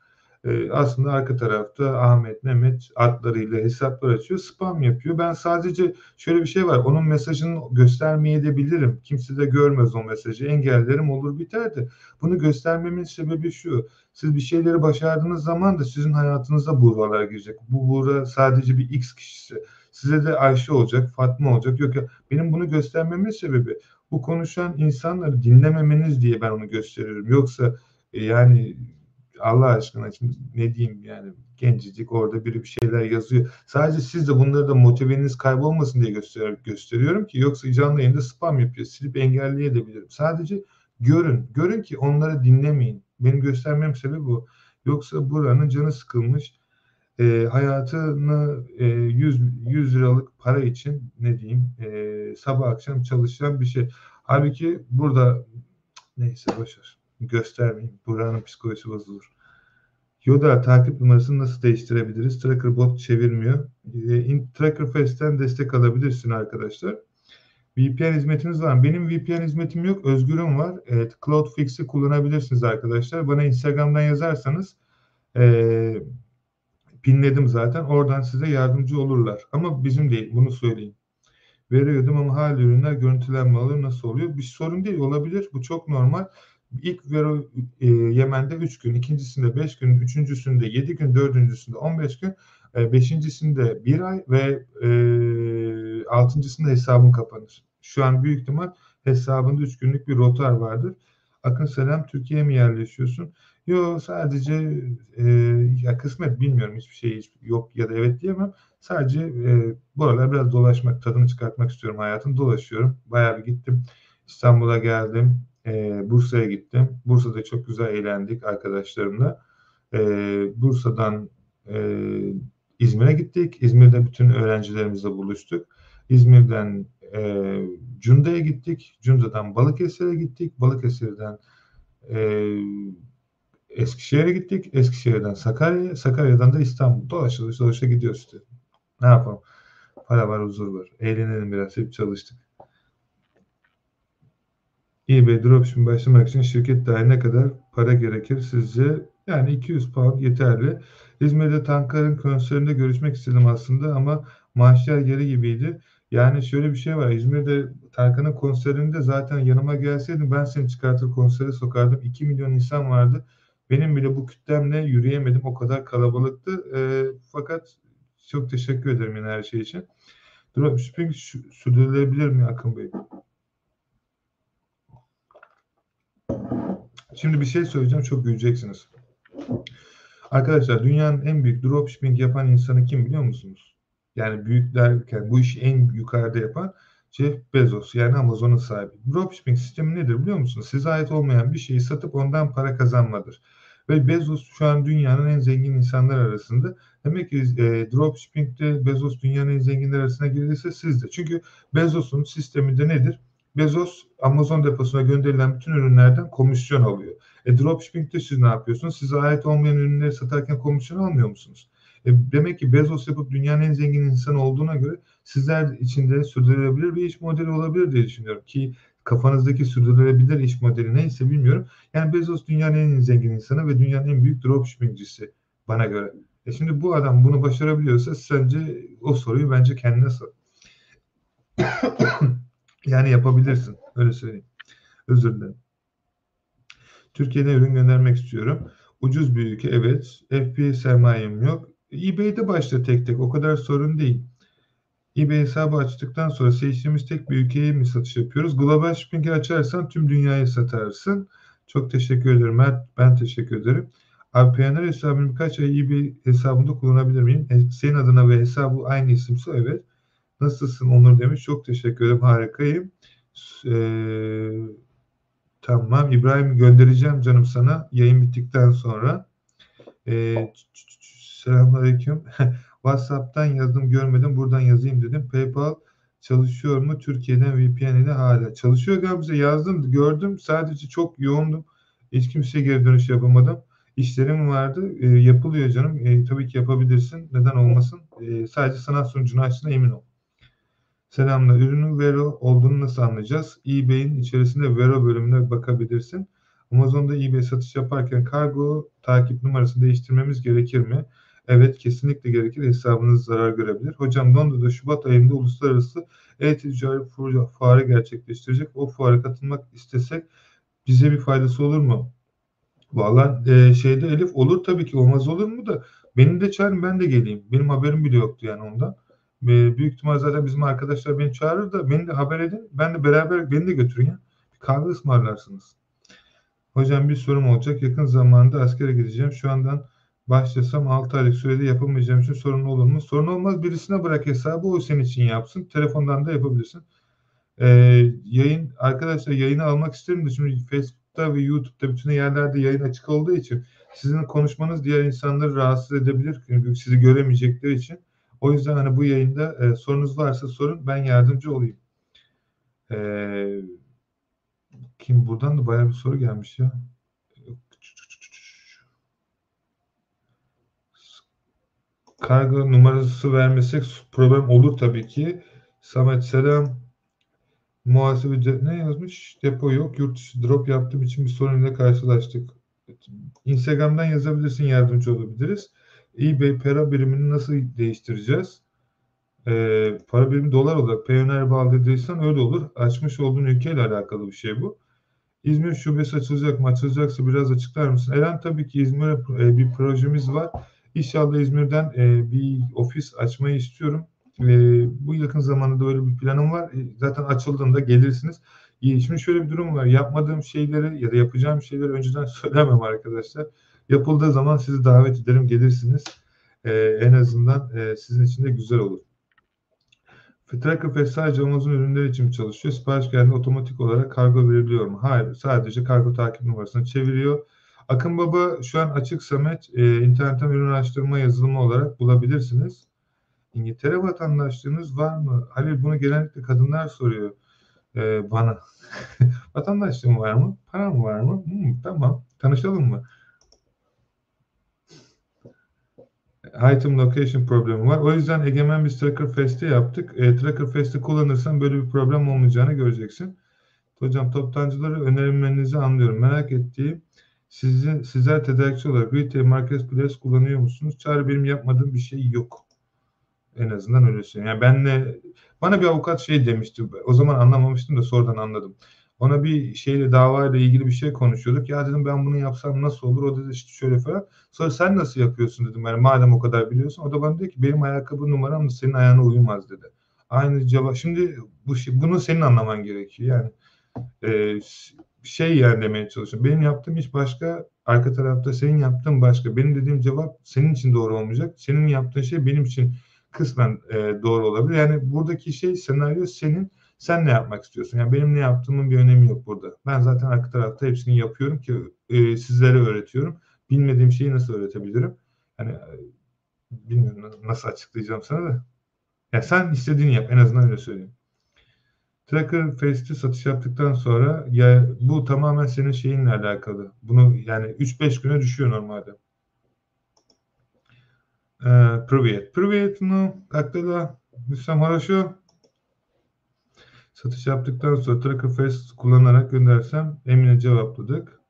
e, aslında arka tarafta Ahmet, Mehmet adlarıyla hesaplar açıyor, spam yapıyor. Ben sadece şöyle bir şey var, onun mesajını göstermeyebilirim. Kimse de görmez o mesajı. Engellerim olur biter de. Bunu göstermemin sebebi şu. Siz bir şeyleri başardığınız zaman da sizin hayatınıza buğralar girecek. Bu buğra sadece bir X kişisi. Size de Ayşe olacak, Fatma olacak. Yok ya benim bunu göstermemin sebebi bu konuşan insanları dinlememeniz diye ben onu gösteriyorum. Yoksa e, yani Allah aşkına şimdi ne diyeyim yani gencecik orada biri bir şeyler yazıyor. Sadece siz de bunları da motiveniz kaybolmasın diye göster gösteriyorum ki yoksa canlı yayında spam yapıyor. Silip engelleyebilirim. Sadece görün. Görün ki onları dinlemeyin. Benim göstermem sebebi bu. Yoksa buranın canı sıkılmış. E, hayatını e, 100, 100 liralık para için ne diyeyim e, sabah akşam çalışan bir şey. Halbuki burada neyse boşver göstermeyeyim. Buranın psikolojisi bozulur. Yoda takip numarasını nasıl değiştirebiliriz? Tracker bot çevirmiyor. E, Tracker Fest'ten destek alabilirsin arkadaşlar. VPN hizmetiniz var mı? Benim VPN hizmetim yok. Özgür'üm var. Evet, Cloudfix'i kullanabilirsiniz arkadaşlar. Bana Instagram'dan yazarsanız e, pinledim zaten. Oradan size yardımcı olurlar. Ama bizim değil. Bunu söyleyeyim. Veriyordum ama hala ürünler görüntülenme alır. Nasıl oluyor? Bir sorun değil. Olabilir. Bu çok normal. İlk vero e, Yemen'de 3 gün, ikincisinde 5 gün, üçüncüsünde 7 gün, dördüncüsünde 15 gün, e, beşincisinde 1 ay ve e, altıncısında hesabın kapanır. Şu an büyük ihtimal hesabında 3 günlük bir rotar vardır. Akın selam Türkiye'ye mi yerleşiyorsun? Yok sadece e, ya kısmet bilmiyorum hiçbir şey yok ya da evet diyemem. Sadece e, buralar biraz dolaşmak, tadını çıkartmak istiyorum hayatım. Dolaşıyorum. Bayağı bir gittim. İstanbul'a geldim e, Bursa'ya gittim. Bursa'da çok güzel eğlendik arkadaşlarımla. E, Bursa'dan e, İzmir'e gittik. İzmir'de bütün öğrencilerimizle buluştuk. İzmir'den e, Cunda'ya gittik. Cunda'dan Balıkesir'e gittik. Balıkesir'den e, Eskişehir'e gittik. Eskişehir'den Sakarya'ya, Sakarya'dan da İstanbul. Dolaşa dolaşa gidiyoruz. Ne yapalım? Para var, huzur var. Eğlenelim biraz. Hep çalıştık. eBay dropshipping başlamak için şirket dahi ne kadar para gerekir sizce? Yani 200 pound yeterli. İzmir'de Tankar'ın konserinde görüşmek istedim aslında ama maaşlar geri gibiydi. Yani şöyle bir şey var. İzmir'de Tarkan'ın konserinde zaten yanıma gelseydin ben seni çıkartır konsere sokardım. 2 milyon insan vardı. Benim bile bu kütlemle yürüyemedim. O kadar kalabalıktı. E, fakat çok teşekkür ederim yine her şey için. Dropshipping sü- sürdürülebilir mi Akın Bey? Şimdi bir şey söyleyeceğim. Çok güleceksiniz. Arkadaşlar dünyanın en büyük dropshipping yapan insanı kim biliyor musunuz? Yani büyük derken bu işi en yukarıda yapan Jeff Bezos yani Amazon'un sahibi. Dropshipping sistemi nedir biliyor musunuz? Size ait olmayan bir şeyi satıp ondan para kazanmadır. Ve Bezos şu an dünyanın en zengin insanlar arasında. Demek ki e, dropshipping'de Bezos dünyanın en zenginler arasına girdiyse siz de. Çünkü Bezos'un sistemi de nedir? Bezos Amazon deposuna gönderilen bütün ürünlerden komisyon alıyor. E dropshipping'de siz ne yapıyorsunuz? Size ait olmayan ürünleri satarken komisyon almıyor musunuz? E, demek ki Bezos yapıp dünyanın en zengin insanı olduğuna göre sizler için de sürdürülebilir bir iş modeli olabilir diye düşünüyorum ki kafanızdaki sürdürülebilir iş modeli neyse bilmiyorum. Yani Bezos dünyanın en zengin insanı ve dünyanın en büyük dropshippingcisi bana göre. E şimdi bu adam bunu başarabiliyorsa sence o soruyu bence kendine sor. Yani yapabilirsin. Öyle söyleyeyim. Özür dilerim. Türkiye'de ürün göndermek istiyorum. Ucuz bir ülke evet. FP sermayem yok. eBay'de başla tek tek. O kadar sorun değil. eBay hesabı açtıktan sonra seçtiğimiz tek bir ülkeye mi satış yapıyoruz? Global Shipping'i açarsan tüm dünyayı satarsın. Çok teşekkür ederim Mert. Ben teşekkür ederim. Abi Payoneer hesabını birkaç ay eBay hesabında kullanabilir miyim? Senin adına ve hesabı aynı isimse evet. Nasılsın Onur demiş. Çok teşekkür ederim. Harikayım. Ee, tamam. İbrahim göndereceğim canım sana yayın bittikten sonra. Ee, Selamünaleyküm. WhatsApp'tan yazdım görmedim. Buradan yazayım dedim. PayPal çalışıyor mu? Türkiye'den VPN ile hala. Çalışıyor Gamze. Yazdım gördüm. Sadece çok yoğundum. Hiç kimseye geri dönüş yapamadım. İşlerim vardı. E, yapılıyor canım. E, tabii ki yapabilirsin. Neden olmasın? E, sadece sanat sunucunu açtığına emin ol. Selamlar. Ürünün Vero olduğunu nasıl anlayacağız? eBay'in içerisinde Vero bölümüne bakabilirsin. Amazon'da eBay satış yaparken kargo takip numarası değiştirmemiz gerekir mi? Evet kesinlikle gerekir. Hesabınız zarar görebilir. Hocam Londra'da Şubat ayında uluslararası e-ticaret fuarı gerçekleştirecek. O fuara katılmak istesek bize bir faydası olur mu? Valla e, şeyde Elif olur tabii ki olmaz olur mu da beni de çağırın ben de geleyim. Benim haberim bile yoktu yani ondan. E, büyük ihtimal zaten bizim arkadaşlar beni çağırır da beni de haber edin. Ben de beraber beni de götürün ya. Bir kahve ısmarlarsınız. Hocam bir sorum olacak. Yakın zamanda askere gideceğim. Şu andan başlasam 6 aylık sürede yapamayacağım için sorun olur mu? Sorun olmaz. Birisine bırak hesabı o senin için yapsın. Telefondan da yapabilirsin. Ee, yayın arkadaşlar yayını almak isterim de şimdi Facebook'ta ve YouTube'da bütün yerlerde yayın açık olduğu için sizin konuşmanız diğer insanları rahatsız edebilir. Çünkü sizi göremeyecekleri için. O yüzden hani bu yayında e, sorunuz varsa sorun ben yardımcı olayım. Ee, kim buradan da bayağı bir soru gelmiş ya. Kargo numarası vermesek problem olur tabii ki. Samet selam. Muhasebe ne yazmış? Depo yok. Yurt dışı drop yaptığım için bir sorunla karşılaştık. Instagram'dan yazabilirsin yardımcı olabiliriz. eBay para birimini nasıl değiştireceğiz? Ee, para birimi dolar olarak Payoneer bağladıysan öyle olur. Açmış olduğun ülkeyle alakalı bir şey bu. İzmir şubesi açılacak mı? Açılacaksa biraz açıklar mısın? Eren tabii ki İzmir'e e, bir projemiz var. İnşallah İzmir'den e, bir ofis açmayı istiyorum. E, bu yakın zamanda da öyle bir planım var. E, zaten açıldığında gelirsiniz. E, şimdi şöyle bir durum var. Yapmadığım şeyleri ya da yapacağım şeyleri önceden söylemem arkadaşlar. Yapıldığı zaman sizi davet ederim. Gelirsiniz. E, en azından e, sizin için de güzel olur. Tracker sadece Amazon ürünleri için mi çalışıyor? Sipariş geldiğinde otomatik olarak kargo veriliyor mu? Hayır. Sadece kargo takip numarasını çeviriyor. Akın Baba şu an açık Samet e, internetten ürün araştırma yazılımı olarak bulabilirsiniz. İngiltere vatandaşlığınız var mı? Halil bunu genellikle kadınlar soruyor e, bana. Vatandaşlığım var mı? Param var mı? Hmm, tamam. Tanışalım mı? İtem location problemi var. O yüzden Egemen biz Tracker Fest'i yaptık. E, Tracker Fest'i kullanırsan böyle bir problem olmayacağını göreceksin. Hocam toptancıları önerilmenizi anlıyorum. Merak ettiğim sizin sizler tedarikçi olarak retail marketplace kullanıyor musunuz? Çağrı benim yapmadığım bir şey yok. En azından öyle söyleyeyim. Yani benle bana bir avukat şey demişti. O zaman anlamamıştım da sonradan anladım. Ona bir şeyle davayla ilgili bir şey konuşuyorduk. Ya dedim ben bunu yapsam nasıl olur? O dedi işte şöyle falan. Sonra sen nasıl yapıyorsun dedim. Yani madem o kadar biliyorsun. O da bana dedi ki benim ayakkabı numaram da senin ayağına uymaz dedi. Aynı cevap. Şimdi bu şey, bunu senin anlaman gerekiyor. Yani e, şey yani demeye çalışıyorum. Benim yaptığım iş başka, arka tarafta senin yaptığın başka. Benim dediğim cevap senin için doğru olmayacak. Senin yaptığın şey benim için kısmen e, doğru olabilir. Yani buradaki şey senaryo senin sen ne yapmak istiyorsun? Yani benim ne yaptığımın bir önemi yok burada. Ben zaten arka tarafta hepsini yapıyorum ki e, sizlere öğretiyorum. Bilmediğim şeyi nasıl öğretebilirim? Hani bilmiyorum nasıl açıklayacağım sana da. Ya sen istediğini yap en azından öyle söyleyeyim. Tracker Face'te satış yaptıktan sonra ya bu tamamen senin şeyinle alakalı. Bunu yani 3-5 güne düşüyor normalde. Ee, Pruviyet. Pruviyet bunu aklıda Müslüm Haraşo Satış yaptıktan sonra Tracker Fest kullanarak göndersem Emine cevapladık.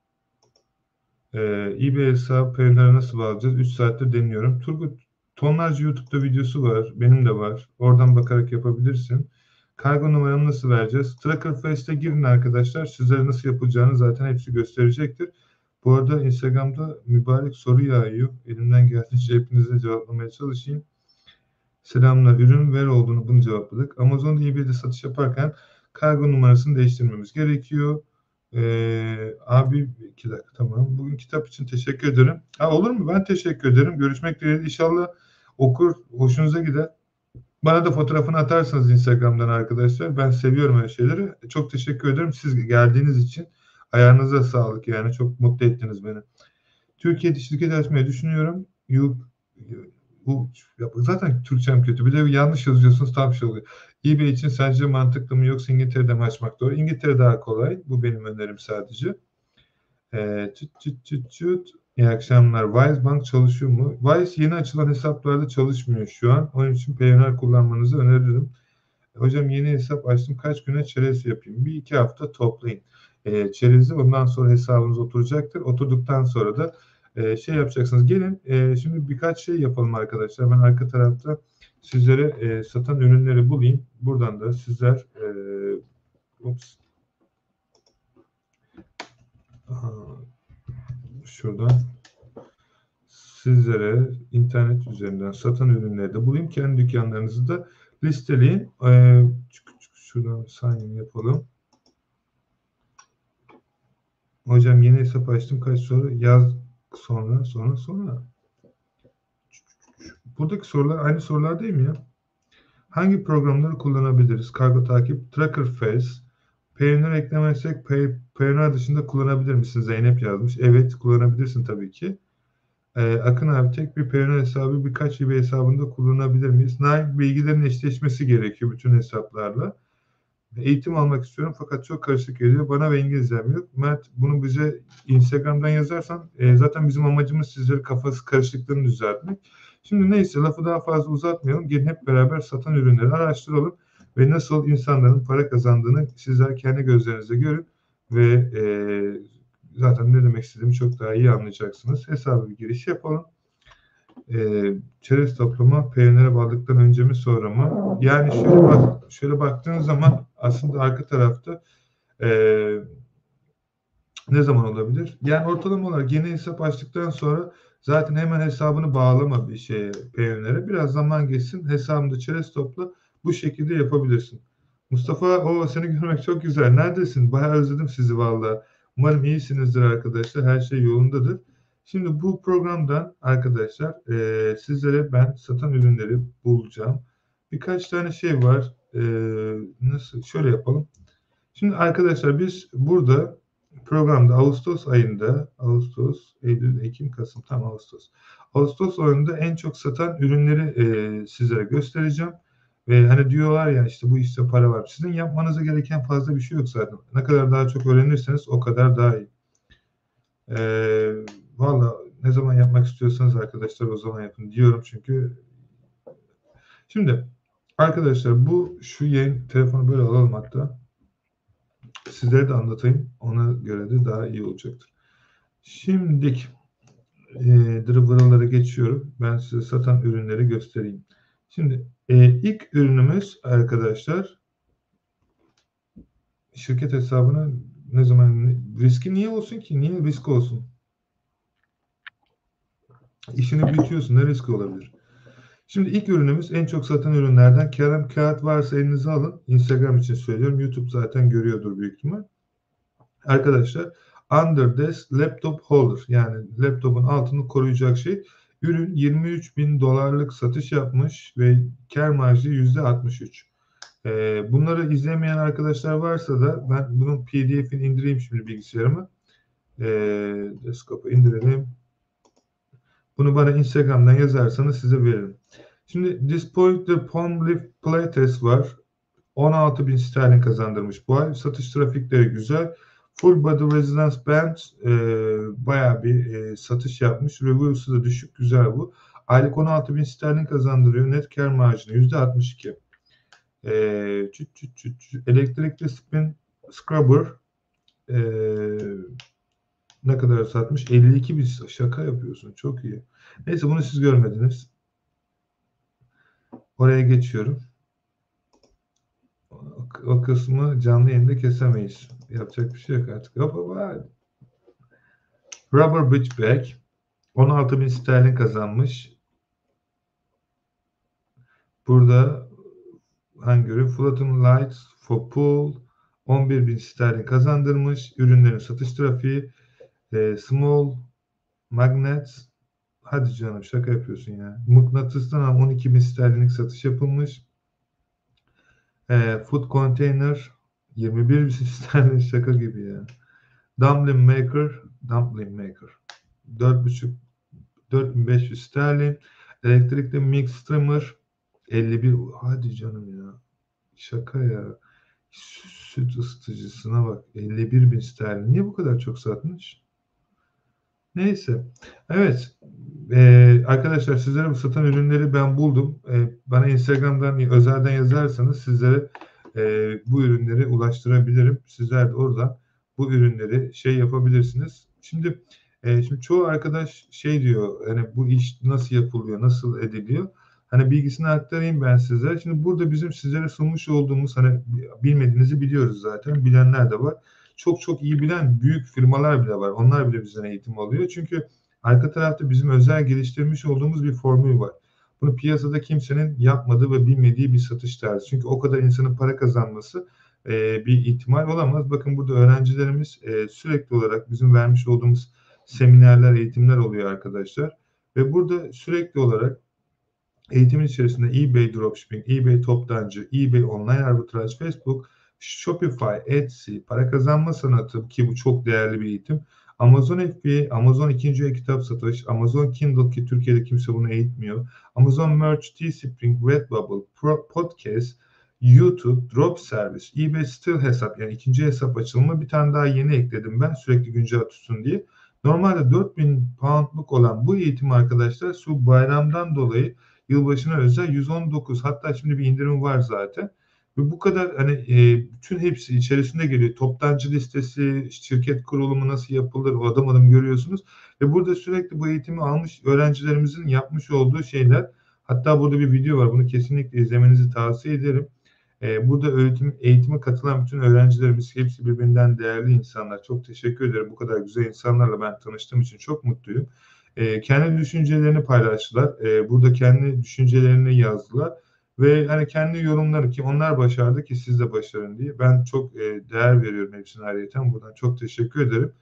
Ee, eBay hesabı Payoneer'a nasıl bağlayacağız? 3 saattir deniyorum. Turgut tonlarca YouTube'da videosu var. Benim de var. Oradan bakarak yapabilirsin. Kargo numaramı nasıl vereceğiz? Tracker Fest'e girin arkadaşlar. Sizlere nasıl yapılacağını zaten hepsi gösterecektir. Bu arada Instagram'da mübarek soru yağıyor. Elimden geldiğince hepinize cevaplamaya çalışayım. Selamlar. Ürün ver olduğunu bunu cevapladık. Amazon'da eBay'de satış yaparken kargo numarasını değiştirmemiz gerekiyor. Ee, abi iki dakika tamam. Bugün kitap için teşekkür ederim. Ha, olur mu? Ben teşekkür ederim. Görüşmek dileğiyle. İnşallah okur. Hoşunuza gider. Bana da fotoğrafını atarsanız Instagram'dan arkadaşlar. Ben seviyorum öyle şeyleri. Çok teşekkür ederim. Siz geldiğiniz için ayağınıza sağlık yani. Çok mutlu ettiniz beni. Türkiye'de şirket açmayı düşünüyorum. You, bu zaten Türkçem kötü. Bir de yanlış yazıyorsunuz tam şey oluyor. eBay için sence mantıklı mı yoksa İngiltere'de mi açmak doğru? İngiltere daha kolay. Bu benim önerim sadece. Ee, çıt çıt çıt çıt. İyi akşamlar. Wise Bank çalışıyor mu? Wise yeni açılan hesaplarda çalışmıyor şu an. Onun için Payoneer kullanmanızı öneririm. Hocam yeni hesap açtım. Kaç güne çerez yapayım? Bir iki hafta toplayın. E, çerezi ondan sonra hesabınız oturacaktır. Oturduktan sonra da e, şey yapacaksınız. Gelin e, şimdi birkaç şey yapalım arkadaşlar. Ben arka tarafta sizlere e, satan ürünleri bulayım. Buradan da sizler e, ups, şuradan sizlere internet üzerinden satan ürünleri de bulayım. Kendi dükkanlarınızı da listeleyin. Ee, şuradan sign yapalım. Hocam yeni hesap açtım. Kaç soru? Yaz sonra, sonra, sonra. Buradaki sorular aynı sorular değil mi ya? Hangi programları kullanabiliriz? Kargo takip, Tracker Face, Payoneer eklemezsek Pay, Payoneer dışında kullanabilir misin? Zeynep yazmış. Evet kullanabilirsin tabii ki. Ee, Akın abi tek bir Payoneer hesabı birkaç eBay hesabında kullanabilir miyiz? Nail bilgilerin eşleşmesi gerekiyor bütün hesaplarla. Eğitim almak istiyorum fakat çok karışık geliyor. Bana ve İngilizcem yok. Mert bunu bize Instagram'dan yazarsan e, zaten bizim amacımız sizleri kafası karışıklığını düzeltmek. Şimdi neyse lafı daha fazla uzatmayalım. Gelin hep beraber satan ürünleri araştıralım ve nasıl insanların para kazandığını sizler kendi gözlerinizle görün ve e, zaten ne demek istediğimi çok daha iyi anlayacaksınız. Hesaba bir giriş yapalım. E, çerez toplama Payoneer'e bağladıktan önce mi sonra mı? Yani şöyle bak, şöyle baktığınız zaman aslında arka tarafta e, ne zaman olabilir? Yani ortalama olarak yeni hesap açtıktan sonra zaten hemen hesabını bağlama bir şeye Payoneer'e. Biraz zaman geçsin hesabında çerez topla bu şekilde yapabilirsin. Mustafa o seni görmek çok güzel. Neredesin? Bayağı özledim sizi valla. Umarım iyisinizdir arkadaşlar. Her şey yolundadır. Şimdi bu programdan arkadaşlar e, sizlere ben satan ürünleri bulacağım. Birkaç tane şey var. E, nasıl? Şöyle yapalım. Şimdi arkadaşlar biz burada programda Ağustos ayında Ağustos, Eylül, Ekim, Kasım tam Ağustos. Ağustos ayında en çok satan ürünleri e, sizlere göstereceğim. Ve hani diyorlar ya işte bu işte para var. Sizin yapmanıza gereken fazla bir şey yok zaten. Ne kadar daha çok öğrenirseniz o kadar daha iyi. Ee, Valla ne zaman yapmak istiyorsanız arkadaşlar o zaman yapın diyorum çünkü şimdi arkadaşlar bu şu yayın telefonu böyle alalım hatta sizlere de anlatayım ona göre de daha iyi olacaktır. Şimdilik e, dribble'lara geçiyorum. Ben size satan ürünleri göstereyim. Şimdi e, ilk ürünümüz arkadaşlar şirket hesabına ne zaman riski niye olsun ki? Niye risk olsun? İşini büyütüyorsun. Ne riski olabilir? Şimdi ilk ürünümüz en çok satan ürünlerden. Kalem kağıt varsa elinize alın. Instagram için söylüyorum. YouTube zaten görüyordur büyük ihtimal. Arkadaşlar Under Desk Laptop Holder yani laptopun altını koruyacak şey. Ürün 23 bin dolarlık satış yapmış ve kar marjı %63. Ee, bunları izlemeyen arkadaşlar varsa da ben bunun pdf'ini indireyim şimdi bilgisayarıma. Ee, desktop'a indirelim. Bunu bana Instagram'dan yazarsanız size veririm. Şimdi Dispointer Palm Leaf Playtest var. 16 bin sterlin kazandırmış bu ay. Satış trafikleri güzel. Full Body Resonance Band e, bayağı bir e, satış yapmış. Review'su da düşük. Güzel bu. Aylık 16 bin sterlin kazandırıyor. Net kar marjını %62. E, çüt çüt çüt. Elektrikli spin scrubber e, ne kadar satmış? 52 bin. Şaka yapıyorsun. Çok iyi. Neyse bunu siz görmediniz. Oraya geçiyorum. O, kısmı canlı yayında kesemeyiz. Yapacak bir şey yok artık. Hop hop. Rubber Beach Bag 16 bin sterlin kazanmış. Burada hangi ürün? Lights for Pool 11 bin sterlin kazandırmış. Ürünlerin satış trafiği e, Small Magnets Hadi canım şaka yapıyorsun ya. Mıknatıstan 12 bin sterlinlik satış yapılmış. E, food Container 21 bin sterlin şaka gibi ya. Dumpling Maker Dumpling Maker 4.5 4500 sterlin. Elektrikli Mix Streamer 51 hadi canım ya. Şaka ya. Süt ısıtıcısına bak. 51 bin sterlin. Niye bu kadar çok satmış? Neyse. Evet. Ee, arkadaşlar sizlere satan ürünleri ben buldum. Ee, bana Instagram'dan özelden yazarsanız sizlere e, bu ürünleri ulaştırabilirim. Sizler de oradan bu ürünleri şey yapabilirsiniz. Şimdi e, şimdi çoğu arkadaş şey diyor hani bu iş nasıl yapılıyor, nasıl ediliyor? Hani bilgisini aktarayım ben size. Şimdi burada bizim sizlere sunmuş olduğumuz hani bilmediğinizi biliyoruz zaten. Bilenler de var. Çok çok iyi bilen büyük firmalar bile var. Onlar bile bizden eğitim alıyor. Çünkü arka tarafta bizim özel geliştirmiş olduğumuz bir formül var. Bunu piyasada kimsenin yapmadığı ve bilmediği bir satış tarzı. Çünkü o kadar insanın para kazanması e, bir ihtimal olamaz. Bakın burada öğrencilerimiz e, sürekli olarak bizim vermiş olduğumuz seminerler, eğitimler oluyor arkadaşlar. Ve burada sürekli olarak eğitimin içerisinde eBay Dropshipping, eBay Toptancı, eBay Online Arbitraj, Facebook, Shopify, Etsy, para kazanma sanatı ki bu çok değerli bir eğitim. Amazon FBA, Amazon ikinci el kitap satış, Amazon Kindle ki Türkiye'de kimse bunu eğitmiyor. Amazon Merch, Teespring, Redbubble, Pro, Podcast, YouTube, Drop Service, eBay Still hesap yani ikinci hesap açılımı bir tane daha yeni ekledim ben sürekli güncel tutsun diye. Normalde 4000 poundluk olan bu eğitim arkadaşlar şu bayramdan dolayı yılbaşına özel 119 hatta şimdi bir indirim var zaten. Ve bu kadar hani e, bütün hepsi içerisinde geliyor. Toptancı listesi, şirket kurulumu nasıl yapılır o adım adım görüyorsunuz. Ve burada sürekli bu eğitimi almış öğrencilerimizin yapmış olduğu şeyler. Hatta burada bir video var. Bunu kesinlikle izlemenizi tavsiye ederim. E, burada eğitim, eğitime katılan bütün öğrencilerimiz hepsi birbirinden değerli insanlar. Çok teşekkür ederim. Bu kadar güzel insanlarla ben tanıştığım için çok mutluyum. E, kendi düşüncelerini paylaştılar. E, burada kendi düşüncelerini yazdılar ve hani kendi yorumları ki onlar başardı ki siz de başarın diye. Ben çok e, değer veriyorum hepsine ayrıyeten. Buradan çok teşekkür ederim.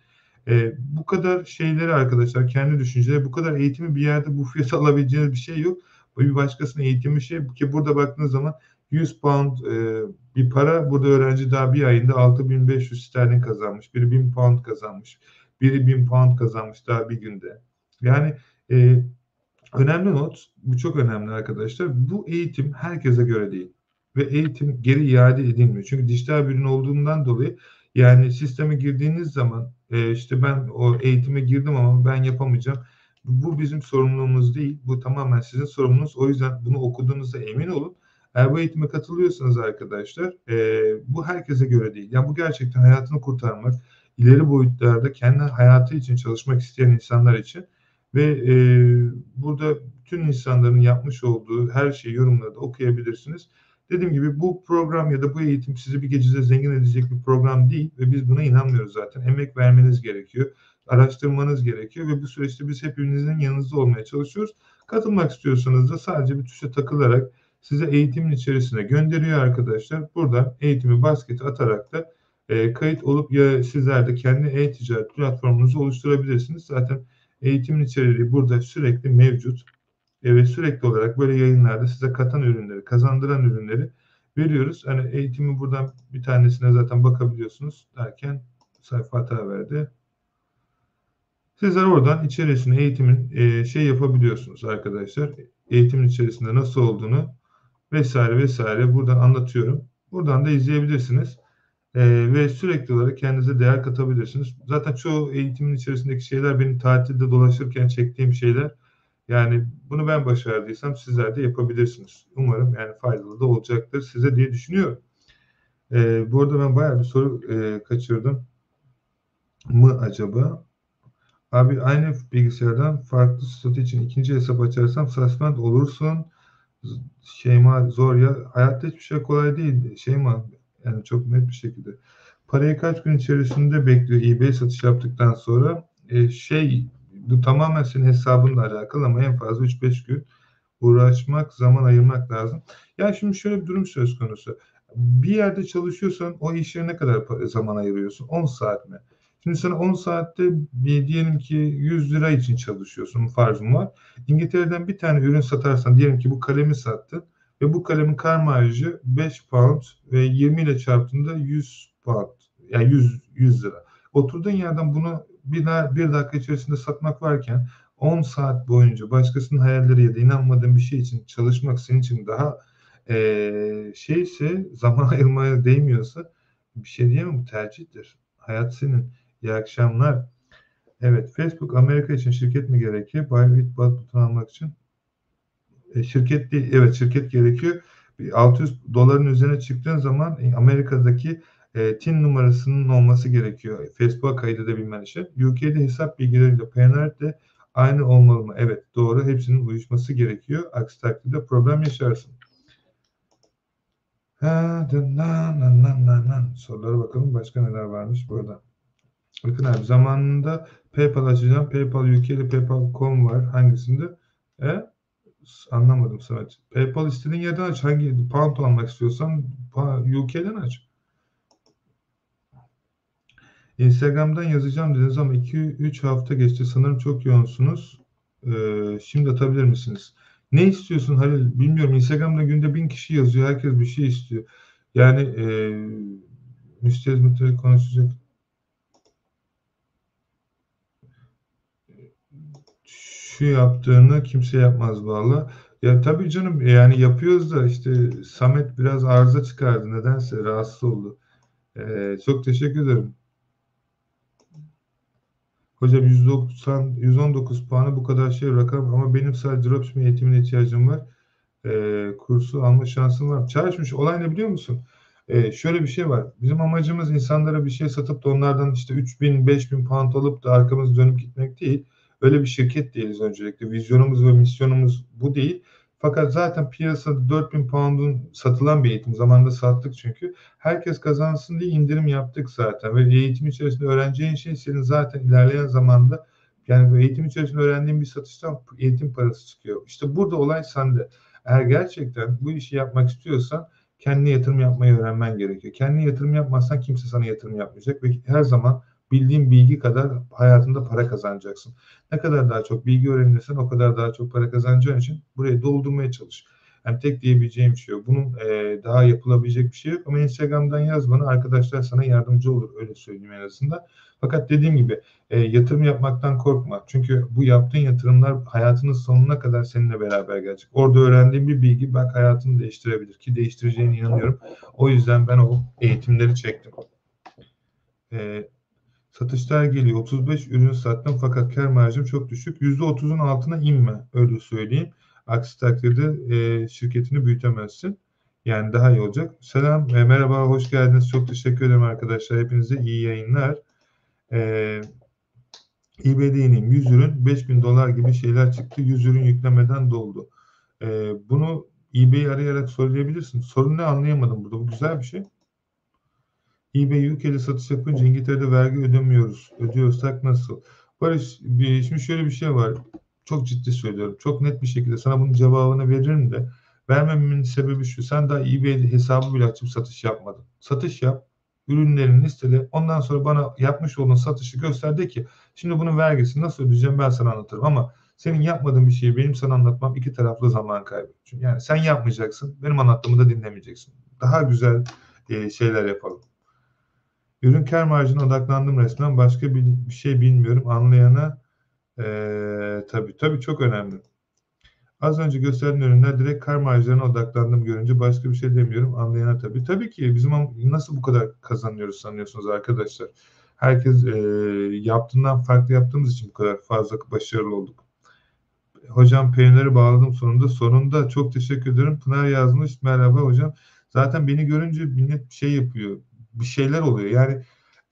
E, bu kadar şeyleri arkadaşlar kendi düşünceleri bu kadar eğitimi bir yerde bu fiyata alabileceğiniz bir şey yok. Bir başkasının eğitimi şey ki burada baktığınız zaman 100 pound e, bir para burada öğrenci daha bir ayında 6500 sterlin kazanmış. Biri 1000 pound kazanmış. Biri 1000 pound kazanmış daha bir günde. Yani e, Önemli not, bu çok önemli arkadaşlar. Bu eğitim herkese göre değil. Ve eğitim geri iade edilmiyor. Çünkü dijital bir ürün olduğundan dolayı yani sisteme girdiğiniz zaman e, işte ben o eğitime girdim ama ben yapamayacağım. Bu bizim sorumluluğumuz değil. Bu tamamen sizin sorumluluğunuz. O yüzden bunu okuduğunuzda emin olun. Eğer bu eğitime katılıyorsanız arkadaşlar e, bu herkese göre değil. Yani bu gerçekten hayatını kurtarmak, ileri boyutlarda kendi hayatı için çalışmak isteyen insanlar için ve e, burada tüm insanların yapmış olduğu her şeyi yorumlarda okuyabilirsiniz. Dediğim gibi bu program ya da bu eğitim sizi bir gecede zengin edecek bir program değil ve biz buna inanmıyoruz zaten. Emek vermeniz gerekiyor, araştırmanız gerekiyor ve bu süreçte biz hepinizin yanınızda olmaya çalışıyoruz. Katılmak istiyorsanız da sadece bir tuşa takılarak size eğitimin içerisine gönderiyor arkadaşlar. Buradan eğitimi basketi atarak da e, kayıt olup ya sizler de kendi e-ticaret platformunuzu oluşturabilirsiniz. Zaten eğitimin içeriği burada sürekli mevcut e, ve sürekli olarak böyle yayınlarda size katan ürünleri, kazandıran ürünleri veriyoruz. Hani eğitimi buradan bir tanesine zaten bakabiliyorsunuz derken sayfa hata verdi. Sizler oradan içerisine eğitimin e, şey yapabiliyorsunuz arkadaşlar. Eğitimin içerisinde nasıl olduğunu vesaire vesaire buradan anlatıyorum. Buradan da izleyebilirsiniz. Ee, ve sürekli olarak kendinize değer katabilirsiniz. Zaten çoğu eğitimin içerisindeki şeyler benim tatilde dolaşırken çektiğim şeyler. Yani bunu ben başardıysam sizler de yapabilirsiniz. Umarım yani faydalı da olacaktır size diye düşünüyorum. Ee, bu arada ben bayağı bir soru e, kaçırdım mı acaba? Abi aynı bilgisayardan farklı statü için ikinci hesap açarsam suspend olursun. Şeyma zor ya. Hayatta hiçbir şey kolay değil. Şeyma yani çok net bir şekilde. Parayı kaç gün içerisinde bekliyor eBay satış yaptıktan sonra? E, şey bu tamamen senin hesabınla alakalı ama en fazla 3-5 gün uğraşmak, zaman ayırmak lazım. Ya şimdi şöyle bir durum söz konusu. Bir yerde çalışıyorsan o işe ne kadar zaman ayırıyorsun? 10 saat mi? Şimdi sana 10 saatte bir, diyelim ki 100 lira için çalışıyorsun farzım var. İngiltere'den bir tane ürün satarsan diyelim ki bu kalemi sattın ve bu kalemin kar marjı 5 pound ve 20 ile çarptığında 100 pound yani 100, 100 lira. Oturduğun yerden bunu bir, bir dakika içerisinde satmak varken 10 saat boyunca başkasının hayalleri ya da inanmadığın bir şey için çalışmak senin için daha e, şeyse zaman ayırmaya değmiyorsa bir şey diyemem tercihtir. Hayat senin. İyi akşamlar. Evet, Facebook Amerika için şirket mi gerekiyor? Bybit buton almak için. E, şirket değil, evet şirket gerekiyor. 600 doların üzerine çıktığın zaman Amerika'daki e, TIN numarasının olması gerekiyor. Facebook'a kaydedebilmen için. UK'de hesap bilgileriyle PNR de aynı olmalı mı? Evet doğru. Hepsinin uyuşması gerekiyor. Aksi takdirde problem yaşarsın. Ha. Sorulara bakalım. Başka neler varmış burada. Bakın abi zamanında PayPal açacağım. PayPal UK ile PayPal.com var. Hangisinde? E? Anlamadım Samet. PayPal istediğin yerden aç. Hangi pound almak istiyorsan UK'den aç. Instagram'dan yazacağım dediniz ama 2-3 hafta geçti. Sanırım çok yoğunsunuz. Ee, şimdi atabilir misiniz? Ne istiyorsun Halil? Bilmiyorum. Instagram'da günde bin kişi yazıyor. Herkes bir şey istiyor. Yani e, müşteri konuşacak. Şu yaptığını kimse yapmaz valla. Ya tabii canım yani yapıyoruz da işte Samet biraz arıza çıkardı. Nedense rahatsız oldu. Ee, çok teşekkür ederim. Hocam 190, 119 puanı bu kadar şey rakam ama benim sadece dropshipping eğitimine ihtiyacım var. Ee, kursu alma şansım var. Çalışmış olay ne biliyor musun? Ee, şöyle bir şey var. Bizim amacımız insanlara bir şey satıp da onlardan işte 3000, 5000 pound alıp da arkamız dönüp gitmek değil. Öyle bir şirket değiliz öncelikle. Vizyonumuz ve misyonumuz bu değil. Fakat zaten piyasada 4000 pound'un satılan bir eğitim. Zamanında sattık çünkü. Herkes kazansın diye indirim yaptık zaten. Ve eğitim içerisinde öğreneceğin şey senin zaten ilerleyen zamanda yani bu eğitim içerisinde öğrendiğin bir satıştan eğitim parası çıkıyor. İşte burada olay sende. Eğer gerçekten bu işi yapmak istiyorsan kendine yatırım yapmayı öğrenmen gerekiyor. Kendine yatırım yapmazsan kimse sana yatırım yapmayacak ve her zaman bildiğin bilgi kadar hayatında para kazanacaksın. Ne kadar daha çok bilgi öğrenirsen o kadar daha çok para kazanacağın için burayı doldurmaya çalış. Yani tek diyebileceğim şey yok. Bunun e, daha yapılabilecek bir şey yok ama Instagram'dan yaz bana arkadaşlar sana yardımcı olur öyle söyleyeyim en azından. Fakat dediğim gibi e, yatırım yapmaktan korkma. Çünkü bu yaptığın yatırımlar hayatının sonuna kadar seninle beraber gelecek. Orada öğrendiğin bir bilgi bak hayatını değiştirebilir ki değiştireceğine inanıyorum. O yüzden ben o eğitimleri çektim. E, Satışlar geliyor. 35 ürün sattım fakat kar marjım çok düşük. %30'un altına inme öyle söyleyeyim. Aksi takdirde e, şirketini büyütemezsin. Yani daha iyi olacak. Selam, e, merhaba, hoş geldiniz. Çok teşekkür ederim arkadaşlar. Hepinize iyi yayınlar. E, eBay'de ineyim. 100 ürün 5000 dolar gibi şeyler çıktı. 100 ürün yüklemeden doldu. E, bunu eBay'i arayarak söyleyebilirsin. Sorun ne anlayamadım burada. Bu güzel bir şey. eBay UK'de satış yapınca İngiltere'de vergi ödemiyoruz. Ödüyorsak nasıl? Barış, bir, şimdi şöyle bir şey var. Çok ciddi söylüyorum. Çok net bir şekilde sana bunun cevabını veririm de vermememin sebebi şu. Sen daha eBay hesabı bile açıp satış yapmadın. Satış yap. Ürünlerini listele. Ondan sonra bana yapmış olduğun satışı göster de ki şimdi bunun vergisini nasıl ödeyeceğim ben sana anlatırım ama senin yapmadığın bir şeyi benim sana anlatmam iki taraflı zaman kaybı. Çünkü yani sen yapmayacaksın. Benim anlattığımı da dinlemeyeceksin. Daha güzel e, şeyler yapalım. Ürün kar marjına odaklandım resmen. Başka bir, bir şey bilmiyorum. Anlayana ee, tabii tabii çok önemli. Az önce gösterdiğim ürünler direkt kar marjlarına odaklandım görünce başka bir şey demiyorum. Anlayana tabii. Tabii ki bizim nasıl bu kadar kazanıyoruz sanıyorsunuz arkadaşlar? Herkes e, yaptığından farklı yaptığımız için bu kadar fazla başarılı olduk. Hocam peyniri bağladım sonunda. Sonunda çok teşekkür ederim. Pınar yazmış. Merhaba hocam. Zaten beni görünce millet şey yapıyor. Bir şeyler oluyor. Yani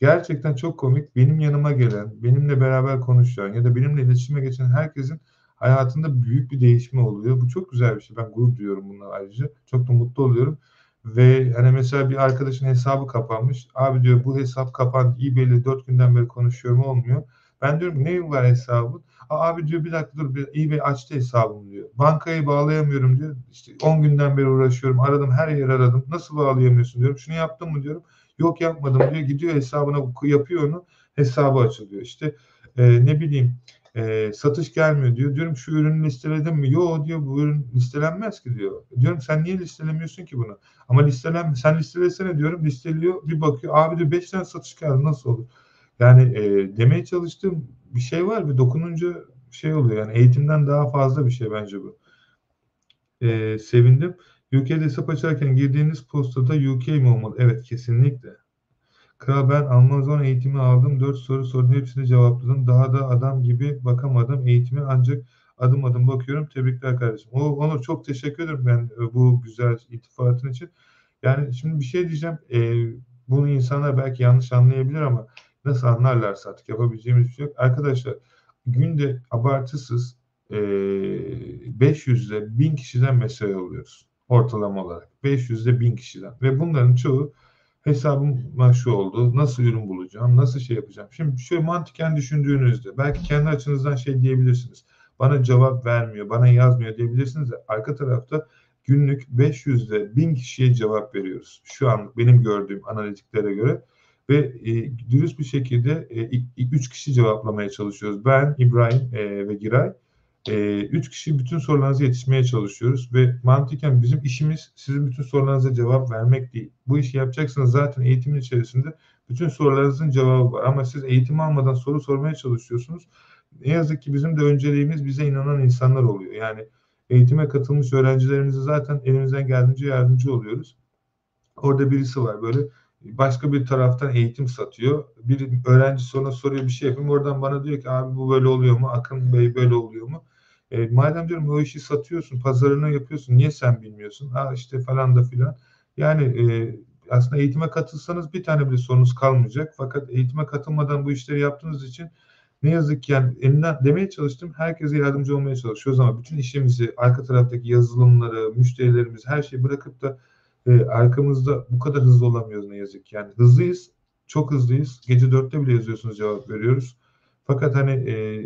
gerçekten çok komik. Benim yanıma gelen, benimle beraber konuşan ya da benimle iletişime geçen herkesin hayatında büyük bir değişme oluyor. Bu çok güzel bir şey. Ben gurur duyuyorum bununla ayrıca. Çok da mutlu oluyorum. Ve hani mesela bir arkadaşın hesabı kapanmış. Abi diyor bu hesap kapandı. eBay'le 4 günden beri konuşuyorum olmuyor. Ben diyorum ne var hesabın? Abi diyor bir dakika dur bir eBay açtı hesabımı diyor. Bankayı bağlayamıyorum diyor. İşte 10 günden beri uğraşıyorum. Aradım her yer aradım. Nasıl bağlayamıyorsun diyorum. Şunu yaptın mı diyorum. Yok yapmadım diyor. Gidiyor hesabına yapıyor onu. Hesabı açılıyor. İşte e, ne bileyim e, satış gelmiyor diyor. Diyorum şu ürünü listeledim mi? Yok diyor bu ürün listelenmez ki diyor. Diyorum sen niye listelemiyorsun ki bunu? Ama listelen sen listelesene diyorum. Listeliyor bir bakıyor. Abi diyor 5 tane satış geldi nasıl olur? Yani e, demeye çalıştığım bir şey var ve dokununca şey oluyor. Yani eğitimden daha fazla bir şey bence bu. E, sevindim. UK'de hesap açarken girdiğiniz postada UK mi olmalı? Evet kesinlikle. Kral ben Amazon eğitimi aldım. 4 soru sordum. Hepsini cevapladım. Daha da adam gibi bakamadım eğitimi ancak adım adım bakıyorum. Tebrikler kardeşim. O, Onur çok teşekkür ederim ben e, bu güzel iltifatın için. Yani şimdi bir şey diyeceğim. E, bunu insanlar belki yanlış anlayabilir ama nasıl anlarlarsa artık yapabileceğimiz bir şey yok. Arkadaşlar günde abartısız e, 500 ile 1000 kişiden mesaj alıyoruz ortalama olarak. 500 ile 1000 kişiden. Ve bunların çoğu hesabıma şu oldu. Nasıl ürün bulacağım? Nasıl şey yapacağım? Şimdi şöyle mantıken düşündüğünüzde belki kendi açınızdan şey diyebilirsiniz. Bana cevap vermiyor, bana yazmıyor diyebilirsiniz de arka tarafta günlük 500 ile 1000 kişiye cevap veriyoruz. Şu an benim gördüğüm analitiklere göre ve e, dürüst bir şekilde 3 e, kişi cevaplamaya çalışıyoruz. Ben, İbrahim e, ve Giray. E, üç kişi bütün sorularınıza yetişmeye çalışıyoruz ve mantıken bizim işimiz sizin bütün sorularınıza cevap vermek değil. Bu işi yapacaksınız zaten eğitimin içerisinde bütün sorularınızın cevabı var ama siz eğitim almadan soru sormaya çalışıyorsunuz. Ne yazık ki bizim de önceliğimiz bize inanan insanlar oluyor. Yani eğitime katılmış öğrencilerimize zaten elimizden geldiğince yardımcı oluyoruz. Orada birisi var böyle başka bir taraftan eğitim satıyor. Bir öğrenci sonra soruyor bir şey yapayım. Oradan bana diyor ki abi bu böyle oluyor mu? Akın Bey böyle oluyor mu? E, madem diyorum o işi satıyorsun, pazarını yapıyorsun. Niye sen bilmiyorsun? Ha işte falan da filan. Yani e, aslında eğitime katılsanız bir tane bile sorunuz kalmayacak. Fakat eğitime katılmadan bu işleri yaptığınız için ne yazık ki yani elinden demeye çalıştım. Herkese yardımcı olmaya çalışıyoruz ama bütün işimizi, arka taraftaki yazılımları, müşterilerimiz her şeyi bırakıp da e, arkamızda bu kadar hızlı olamıyoruz ne yazık ki. Yani hızlıyız, çok hızlıyız. Gece dörtte bile yazıyorsunuz cevap veriyoruz. Fakat hani e,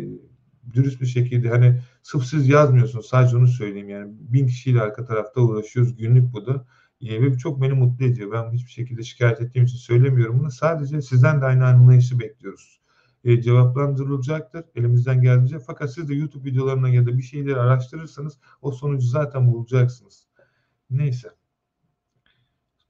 dürüst bir şekilde hani sırf siz yazmıyorsunuz sadece onu söyleyeyim yani bin kişiyle arka tarafta uğraşıyoruz günlük bu da e, ve çok beni mutlu ediyor. Ben hiçbir şekilde şikayet ettiğim için söylemiyorum bunu. Sadece sizden de aynı anlayışı bekliyoruz. E, cevaplandırılacaktır elimizden geldiğince. Fakat siz de YouTube videolarına ya da bir şeyleri araştırırsanız o sonucu zaten bulacaksınız. Neyse.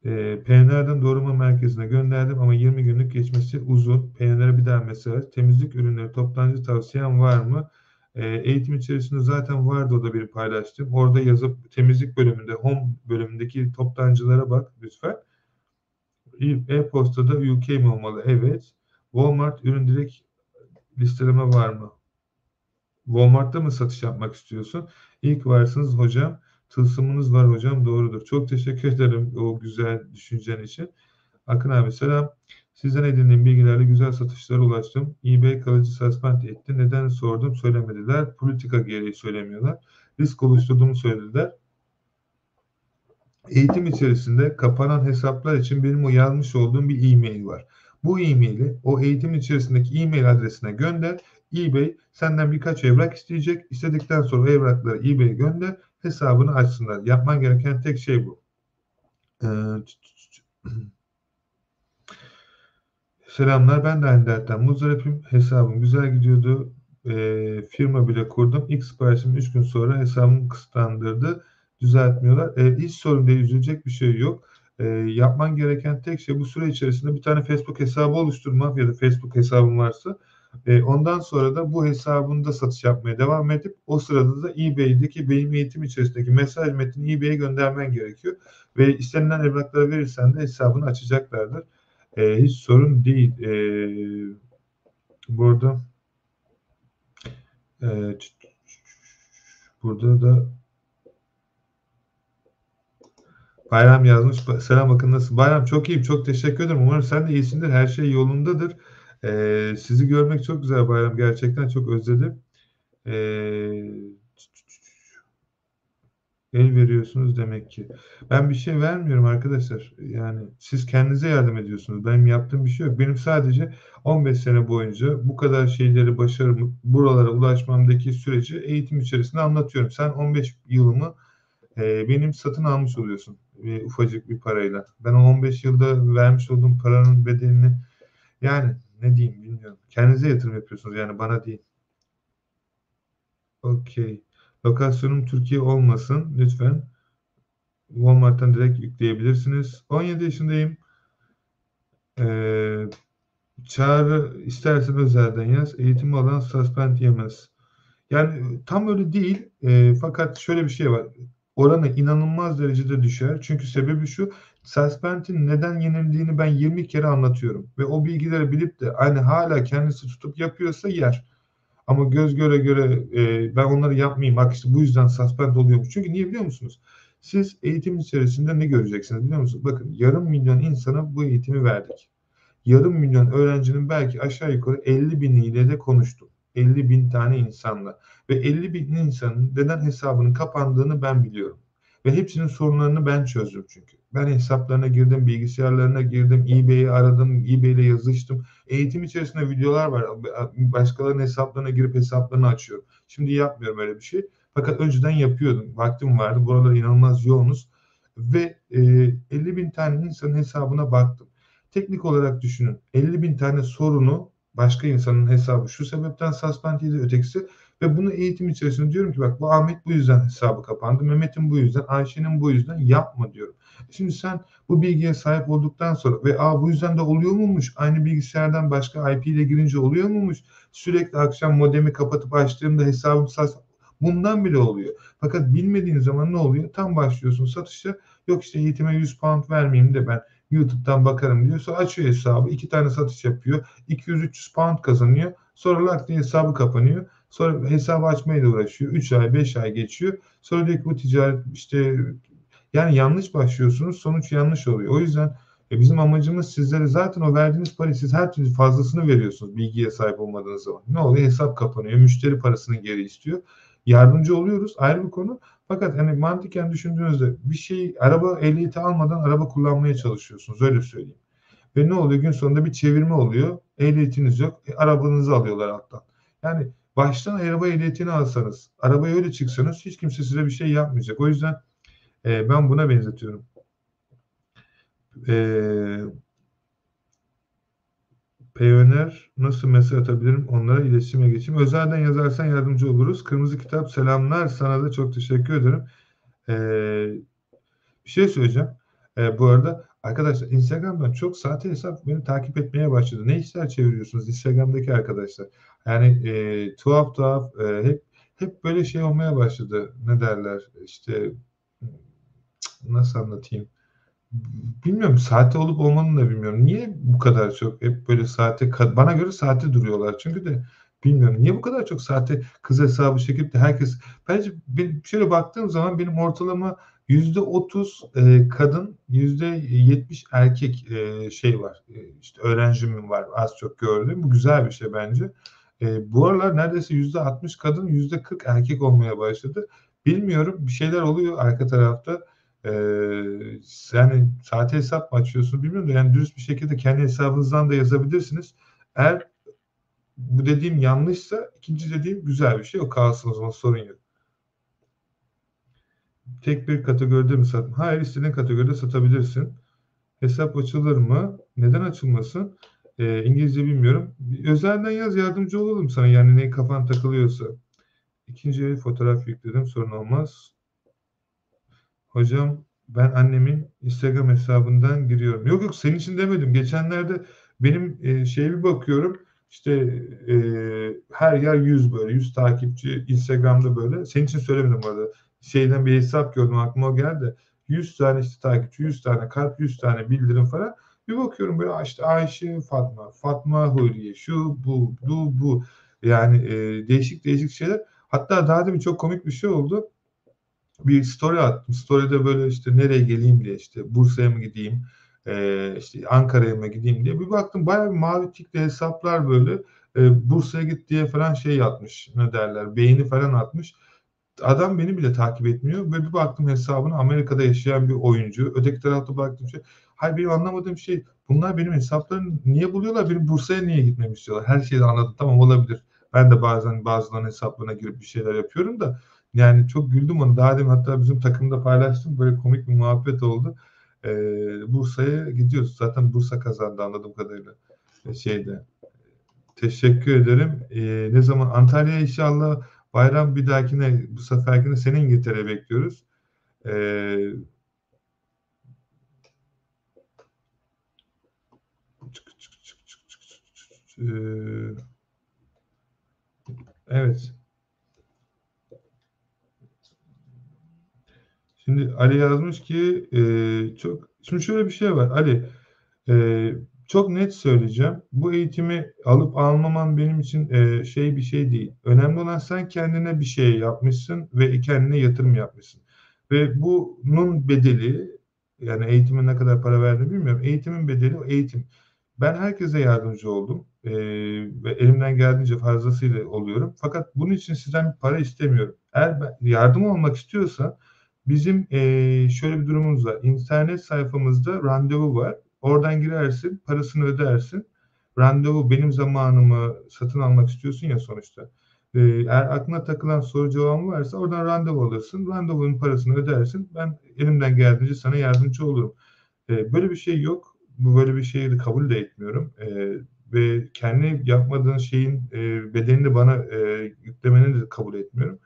E, PNR'den doğrulama merkezine gönderdim ama 20 günlük geçmesi uzun. PNR'e bir daha mesaj. Temizlik ürünleri toptancı tavsiyen var mı? E, eğitim içerisinde zaten vardı o da bir paylaştım. Orada yazıp temizlik bölümünde, home bölümündeki toptancılara bak lütfen. E-postada UK mi olmalı? Evet. Walmart ürün direkt listeleme var mı? Walmart'ta mı satış yapmak istiyorsun? İlk varsınız hocam. Tılsımınız var hocam. Doğrudur. Çok teşekkür ederim o güzel düşüncen için. Akın abi selam. Sizden edindiğim bilgilerle güzel satışlara ulaştım. eBay kalıcı suspend etti. Neden sordum söylemediler. Politika gereği söylemiyorlar. Risk oluşturduğumu söylediler. Eğitim içerisinde kapanan hesaplar için benim o yazmış olduğum bir e-mail var. Bu e-maili o eğitim içerisindeki e-mail adresine gönder. eBay senden birkaç evrak isteyecek. İstedikten sonra evrakları eBay'e gönder. Hesabını açsınlar. Yapman gereken tek şey bu. Ee, Selamlar. Ben de aynı dertten muzdaripim. Hesabım güzel gidiyordu. Ee, firma bile kurdum. İlk siparişim 3 gün sonra hesabımı kısıtlandırdı. Düzeltmiyorlar. Ee, hiç sorun değil. Üzülecek bir şey yok. Ee, yapman gereken tek şey bu süre içerisinde bir tane Facebook hesabı oluşturmak ya da Facebook hesabın varsa e, ondan sonra da bu hesabında satış yapmaya devam edip o sırada da eBay'deki benim eğitim içerisindeki mesaj metnini eBay'e göndermen gerekiyor. Ve istenilen evrakları verirsen de hesabını açacaklardır. E, hiç sorun değil. E, burada e, burada da Bayram yazmış. Selam bakın nasıl? Bayram çok iyiyim. Çok teşekkür ederim. Umarım sen de iyisindir. Her şey yolundadır. Ee, sizi görmek çok güzel Bayram. Gerçekten çok özledim. Ee, el veriyorsunuz demek ki. Ben bir şey vermiyorum arkadaşlar. Yani siz kendinize yardım ediyorsunuz. Benim yaptığım bir şey yok. Benim sadece 15 sene boyunca bu kadar şeyleri başarım, buralara ulaşmamdaki süreci eğitim içerisinde anlatıyorum. Sen 15 yılımı e, benim satın almış oluyorsun bir ufacık bir parayla. Ben o 15 yılda vermiş olduğum paranın bedelini yani ne diyeyim bilmiyorum. Kendinize yatırım yapıyorsunuz yani bana değil. Okey. Lokasyonum Türkiye olmasın lütfen. Walmart'tan direkt yükleyebilirsiniz. 17 yaşındayım. Ee, çağrı istersen özelden yaz. Eğitim alan suspend yemez. Yani tam öyle değil. E, fakat şöyle bir şey var oranı inanılmaz derecede düşer. Çünkü sebebi şu, suspend'in neden yenildiğini ben 20 kere anlatıyorum. Ve o bilgileri bilip de hani hala kendisi tutup yapıyorsa yer. Ama göz göre göre e, ben onları yapmayayım. Bak işte bu yüzden suspend oluyormuş. Çünkü niye biliyor musunuz? Siz eğitim içerisinde ne göreceksiniz biliyor musunuz? Bakın yarım milyon insana bu eğitimi verdik. Yarım milyon öğrencinin belki aşağı yukarı 50 biniyle de konuştum. 50 bin tane insanla ve 50 bin insanın neden hesabının kapandığını ben biliyorum. Ve hepsinin sorunlarını ben çözdüm çünkü. Ben hesaplarına girdim, bilgisayarlarına girdim, eBay'i aradım, eBay ile yazıştım. Eğitim içerisinde videolar var. Başkalarının hesaplarına girip hesaplarını açıyorum. Şimdi yapmıyorum öyle bir şey. Fakat önceden yapıyordum. Vaktim vardı. Buralar inanılmaz yoğunuz. Ve e, 50 bin tane insanın hesabına baktım. Teknik olarak düşünün. 50 bin tane sorunu başka insanın hesabı şu sebepten suspend ötekisi ve bunu eğitim içerisinde diyorum ki bak bu Ahmet bu yüzden hesabı kapandı, Mehmet'in bu yüzden, Ayşe'nin bu yüzden yapma diyorum. Şimdi sen bu bilgiye sahip olduktan sonra ve Aa, bu yüzden de oluyor muymuş? Aynı bilgisayardan başka IP ile girince oluyor muymuş? Sürekli akşam modemi kapatıp açtığımda hesabım sas Bundan bile oluyor. Fakat bilmediğin zaman ne oluyor? Tam başlıyorsun satışa. Yok işte eğitime 100 pound vermeyeyim de ben YouTube'dan bakarım diyor. Sonra açıyor hesabı. iki tane satış yapıyor. 200-300 pound kazanıyor. Sonra lak hesabı kapanıyor. Sonra hesabı açmaya da uğraşıyor. 3 ay 5 ay geçiyor. Sonra diyor ki bu ticaret işte yani yanlış başlıyorsunuz. Sonuç yanlış oluyor. O yüzden e, bizim amacımız sizlere zaten o verdiğiniz parayı siz her türlü fazlasını veriyorsunuz bilgiye sahip olmadığınız zaman. Ne oluyor? Hesap kapanıyor. Müşteri parasını geri istiyor. Yardımcı oluyoruz. Ayrı bir konu. Fakat hani mantıken düşündüğünüzde bir şey araba ehliyeti almadan araba kullanmaya çalışıyorsunuz. Öyle söyleyeyim. Ve ne oluyor? Gün sonunda bir çevirme oluyor. Ehliyetiniz yok. E, arabanızı alıyorlar alttan. Yani baştan araba ehliyetini alsanız, arabaya öyle çıksanız hiç kimse size bir şey yapmayacak. O yüzden e, ben buna benzetiyorum. Eee Payoneer nasıl mesaj atabilirim? Onlara iletişime geçeyim. Özelden yazarsan yardımcı oluruz. Kırmızı Kitap selamlar. Sana da çok teşekkür ederim. Ee, bir şey söyleyeceğim. Ee, bu arada arkadaşlar Instagram'dan çok sahte hesap beni takip etmeye başladı. Ne işler çeviriyorsunuz Instagram'daki arkadaşlar? Yani e, tuhaf tuhaf e, hep hep böyle şey olmaya başladı. Ne derler? İşte nasıl anlatayım? bilmiyorum saate olup olmadığını da bilmiyorum. Niye bu kadar çok hep böyle saate bana göre saate duruyorlar. Çünkü de bilmiyorum niye bu kadar çok saate kız hesabı çekip de herkes bence şöyle baktığım zaman benim ortalama yüzde otuz e, kadın yüzde yetmiş erkek e, şey var E, işte öğrencim var az çok gördüm bu güzel bir şey bence E, bu aralar neredeyse yüzde altmış kadın yüzde kırk erkek olmaya başladı bilmiyorum bir şeyler oluyor arka tarafta ee, yani saate hesap mı açıyorsunuz bilmiyorum da yani dürüst bir şekilde kendi hesabınızdan da yazabilirsiniz. Eğer bu dediğim yanlışsa ikinci dediğim güzel bir şey. O kalsın o zaman sorun yok. Tek bir kategoride mi satın? Hayır istediğin kategoride satabilirsin. Hesap açılır mı? Neden açılmasın? Ee, İngilizce bilmiyorum. Özelden yaz yardımcı olalım sana yani ne kafan takılıyorsa. İkinci fotoğraf yükledim sorun olmaz. Hocam ben annemin Instagram hesabından giriyorum. Yok yok senin için demedim. Geçenlerde benim e, şeye bir bakıyorum. İşte e, her yer 100 böyle 100 takipçi Instagram'da böyle. Senin için söylemedim bu arada. Şeyden bir hesap gördüm aklıma o geldi. 100 tane işte takipçi, 100 tane kalp, 100 tane bildirim falan. Bir bakıyorum böyle işte Ayşe, Fatma, Fatma Huriye, şu, bu, bu, bu. Yani e, değişik değişik şeyler. Hatta daha demin çok komik bir şey oldu bir story attım. Story'de böyle işte nereye geleyim diye işte Bursa'ya mı gideyim, e, işte Ankara'ya mı gideyim diye bir baktım bayağı bir mavi tikli hesaplar böyle e, Bursa'ya git diye falan şey atmış ne derler beğeni falan atmış. Adam beni bile takip etmiyor. Böyle bir baktım hesabına Amerika'da yaşayan bir oyuncu. Öteki tarafta baktım şey. Hayır benim anlamadığım şey bunlar benim hesaplarını niye buluyorlar? Benim Bursa'ya niye gitmemi istiyorlar? Her şeyi anladım. Tamam olabilir. Ben de bazen bazılarının hesaplarına girip bir şeyler yapıyorum da yani çok güldüm onu. Daha demin hatta bizim takımda paylaştım. Böyle komik bir muhabbet oldu. Ee, Bursa'ya gidiyoruz. Zaten Bursa kazandı anladığım kadarıyla. Şeyde. Teşekkür ederim. Ee, ne zaman Antalya'ya inşallah bayram bir dahakine bu seferkine senin İngiltere bekliyoruz. Ee, Ee, evet. Şimdi Ali yazmış ki e, çok şimdi şöyle bir şey var Ali e, çok net söyleyeceğim. Bu eğitimi alıp almaman benim için e, şey bir şey değil. Önemli olan sen kendine bir şey yapmışsın ve kendine yatırım yapmışsın. Ve bunun bedeli yani eğitime ne kadar para verdiğini bilmiyorum. Eğitimin bedeli eğitim. Ben herkese yardımcı oldum e, ve elimden geldiğince fazlasıyla oluyorum. Fakat bunun için sizden para istemiyorum. Eğer ben yardım olmak istiyorsa Bizim eee, şöyle bir durumumuz var. İnternet sayfamızda randevu var. Oradan girersin, parasını ödersin. Randevu benim zamanımı satın almak istiyorsun ya sonuçta. Eee, eğer aklına takılan soru cevabı varsa oradan randevu alırsın. Randevunun parasını ödersin. Ben elimden geldiğince sana yardımcı olurum. Eee, böyle bir şey yok. Bu böyle bir şeyi kabul de etmiyorum. Eee, ve kendi yapmadığın şeyin eee, bedelini bana eee, yüklemeni de kabul etmiyorum.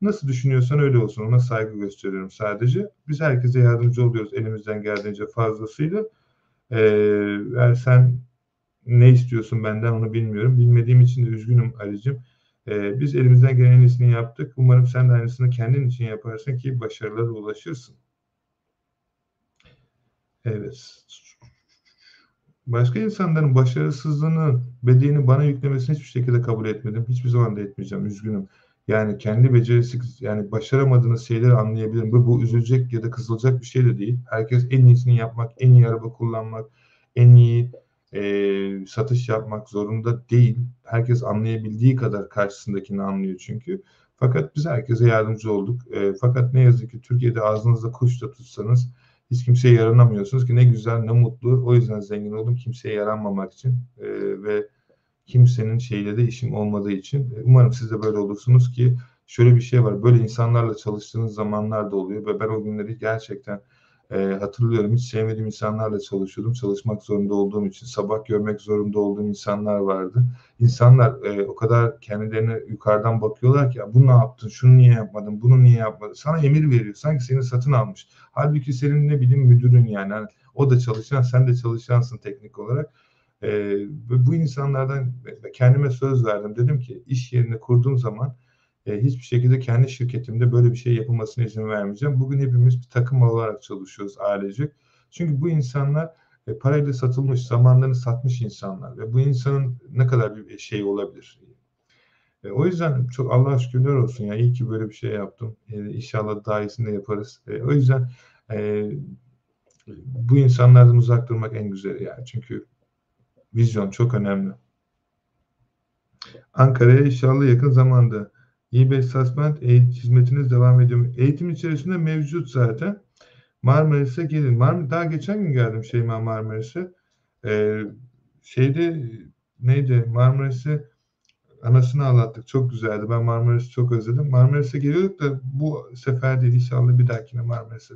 Nasıl düşünüyorsan öyle olsun. Ona saygı gösteriyorum sadece. Biz herkese yardımcı oluyoruz elimizden geldiğince fazlasıyla. Ee, sen ne istiyorsun benden onu bilmiyorum. Bilmediğim için de üzgünüm Ali'cim. Ee, biz elimizden gelen en iyisini yaptık. Umarım sen de aynısını kendin için yaparsın ki başarılara ulaşırsın. Evet. Başka insanların başarısızlığını, bedelini bana yüklemesini hiçbir şekilde kabul etmedim. Hiçbir zaman da etmeyeceğim. Üzgünüm. Yani kendi becerisi yani başaramadığınız şeyleri anlayabilirim. Bu, bu üzülecek ya da kızılacak bir şey de değil. Herkes en iyisini yapmak, en iyi araba kullanmak, en iyi e, satış yapmak zorunda değil. Herkes anlayabildiği kadar karşısındakini anlıyor çünkü. Fakat biz herkese yardımcı olduk. E, fakat ne yazık ki Türkiye'de ağzınızda kuş da tutsanız hiç kimseye yaranamıyorsunuz ki ne güzel ne mutlu. O yüzden zengin oldum kimseye yaranmamak için e, ve kimsenin şeyle de işim olmadığı için e, umarım siz de böyle olursunuz ki şöyle bir şey var. Böyle insanlarla çalıştığınız zamanlar da oluyor ve ben o günleri gerçekten e, hatırlıyorum. Hiç sevmediğim insanlarla çalışıyordum. Çalışmak zorunda olduğum için sabah görmek zorunda olduğum insanlar vardı. İnsanlar e, o kadar kendilerine yukarıdan bakıyorlar ki ya bunu ne yaptın, şunu niye yapmadın, bunu niye yapmadın. Sana emir veriyor. Sanki seni satın almış. Halbuki senin ne bileyim müdürün yani. yani o da çalışan, sen de çalışansın teknik olarak e, bu insanlardan kendime söz verdim. Dedim ki iş yerini kurduğum zaman e, hiçbir şekilde kendi şirketimde böyle bir şey yapılmasına izin vermeyeceğim. Bugün hepimiz bir takım olarak çalışıyoruz ailecek. Çünkü bu insanlar e, parayla satılmış, zamanlarını satmış insanlar ve bu insanın ne kadar bir şey olabilir? E, o yüzden çok Allah'a şükürler olsun ya iyi ki böyle bir şey yaptım. E, inşallah daha iyisini yaparız. E, o yüzden e, bu insanlardan uzak durmak en güzeli yani. Çünkü vizyon çok önemli. Ankara'ya inşallah yakın zamanda eBay Suspend hizmetiniz devam ediyor. Eğitim içerisinde mevcut zaten. Marmaris'e gelin. Mar daha geçen gün geldim Şeyma Marmaris'e. Ee, şeyde neydi? Marmaris'e anasını ağlattık. Çok güzeldi. Ben Marmaris'i çok özledim. Marmaris'e geliyorduk da bu sefer değil. İnşallah bir dahakine Marmaris'e.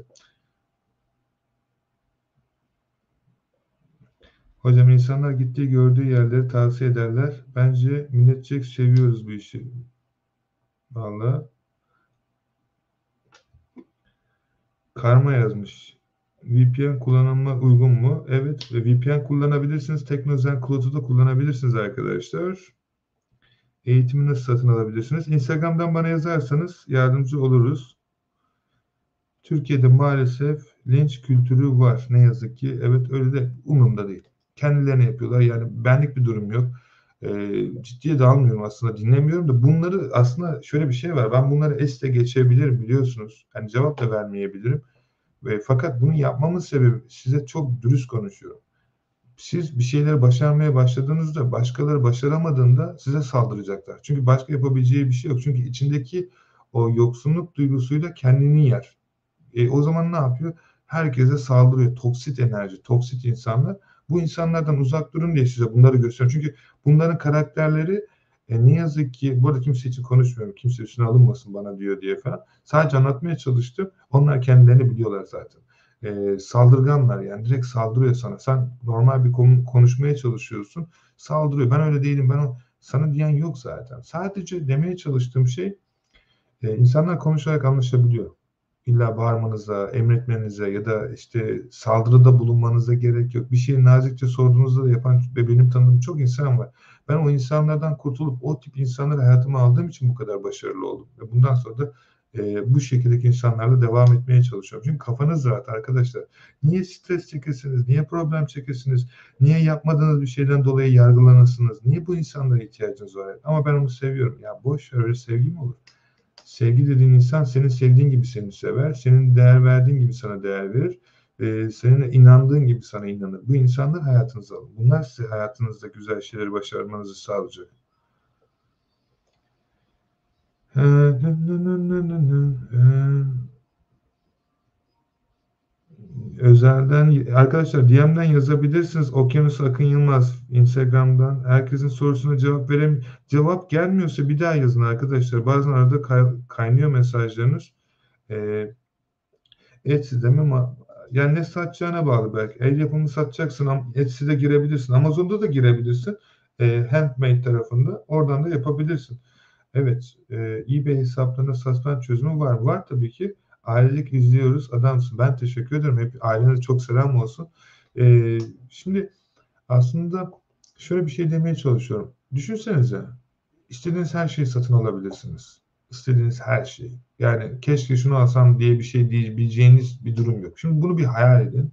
Hocam insanlar gittiği gördüğü yerleri tavsiye ederler. Bence milletçek seviyoruz bu işi. Vallahi. Karma yazmış. VPN kullanılma uygun mu? Evet. VPN kullanabilirsiniz. Teknozen Cloud'u da kullanabilirsiniz arkadaşlar. Eğitimi nasıl satın alabilirsiniz? Instagram'dan bana yazarsanız yardımcı oluruz. Türkiye'de maalesef linç kültürü var. Ne yazık ki. Evet öyle de umurumda değil. Kendilerine yapıyorlar. Yani benlik bir durum yok. E, ciddiye de almıyorum aslında. Dinlemiyorum da bunları aslında şöyle bir şey var. Ben bunları esle geçebilirim biliyorsunuz. Yani cevap da vermeyebilirim. Ve, fakat bunu yapmamın sebebi size çok dürüst konuşuyorum. Siz bir şeyleri başarmaya başladığınızda başkaları başaramadığında size saldıracaklar. Çünkü başka yapabileceği bir şey yok. Çünkü içindeki o yoksunluk duygusuyla kendini yer. E, o zaman ne yapıyor? Herkese saldırıyor. Toksit enerji, toksit insanlar. Bu insanlardan uzak durun diye size bunları gösteriyorum. Çünkü bunların karakterleri e, ne yazık ki, bu arada kimse için konuşmuyorum. Kimse üstüne alınmasın bana diyor diye falan. Sadece anlatmaya çalıştım. Onlar kendilerini biliyorlar zaten. E, saldırganlar yani direkt saldırıyor sana. Sen normal bir konu konuşmaya çalışıyorsun. Saldırıyor. Ben öyle değilim. Ben o sana diyen yok zaten. Sadece demeye çalıştığım şey e, insanlar konuşarak anlaşabiliyor illa bağırmanıza, emretmenize ya da işte saldırıda bulunmanıza gerek yok. Bir şeyi nazikçe sorduğunuzda da yapan ve benim tanıdığım çok insan var. Ben o insanlardan kurtulup o tip insanları hayatıma aldığım için bu kadar başarılı oldum. Ve bundan sonra da e, bu şekildeki insanlarla devam etmeye çalışıyorum. Çünkü kafanız rahat arkadaşlar. Niye stres çekesiniz? Niye problem çekesiniz? Niye yapmadığınız bir şeyden dolayı yargılanırsınız? Niye bu insanlara ihtiyacınız var? Ama ben onu seviyorum. Ya boş ver öyle sevgi mi olur? Sevgi dediğin insan senin sevdiğin gibi seni sever. Senin değer verdiğin gibi sana değer verir. E, senin inandığın gibi sana inanır. Bu insanlar hayatınıza alın. Bunlar size hayatınızda güzel şeyleri başarmanızı sağlayacak. Özelden arkadaşlar DM'den yazabilirsiniz. Okyanus Akın Yılmaz Instagram'dan. Herkesin sorusuna cevap verem cevap gelmiyorsa bir daha yazın arkadaşlar. Bazen arada kay kaynıyor mesajlarınız. Ee, Etsy'de mi? Yani ne satacağına bağlı belki. El yapımı satacaksın. Etsy'de girebilirsin. Amazon'da da girebilirsin. E, handmade tarafında. Oradan da yapabilirsin. Evet. E, eBay hesaplarında suspend çözümü var. Var tabii ki. Ailelik izliyoruz. Adamsın. Ben teşekkür ederim. Hep ailenize çok selam olsun. Ee, şimdi aslında şöyle bir şey demeye çalışıyorum. Düşünsenize. istediğiniz her şeyi satın alabilirsiniz. İstediğiniz her şeyi. Yani keşke şunu alsam diye bir şey diyebileceğiniz bir durum yok. Şimdi bunu bir hayal edin.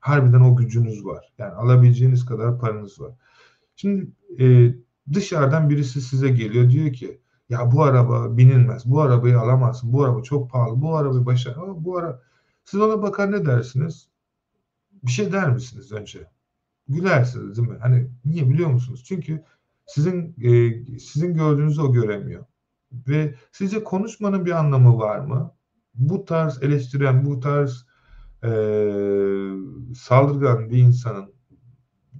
Harbiden o gücünüz var. Yani alabileceğiniz kadar paranız var. Şimdi e, dışarıdan birisi size geliyor diyor ki ya bu araba binilmez. Bu arabayı alamazsın. Bu araba çok pahalı. Bu arabayı başa bu ara siz ona bakar ne dersiniz? Bir şey der misiniz önce? Gülersiniz değil mi? Hani niye biliyor musunuz? Çünkü sizin e, sizin gördüğünüzü o göremiyor. Ve sizce konuşmanın bir anlamı var mı? Bu tarz eleştiren, bu tarz e, saldırgan bir insanın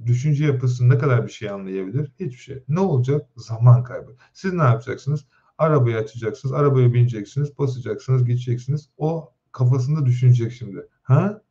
düşünce yapısı ne kadar bir şey anlayabilir? Hiçbir şey. Ne olacak? Zaman kaybı. Siz ne yapacaksınız? Arabayı açacaksınız, arabaya bineceksiniz, basacaksınız, geçeceksiniz. O kafasında düşünecek şimdi. Ha?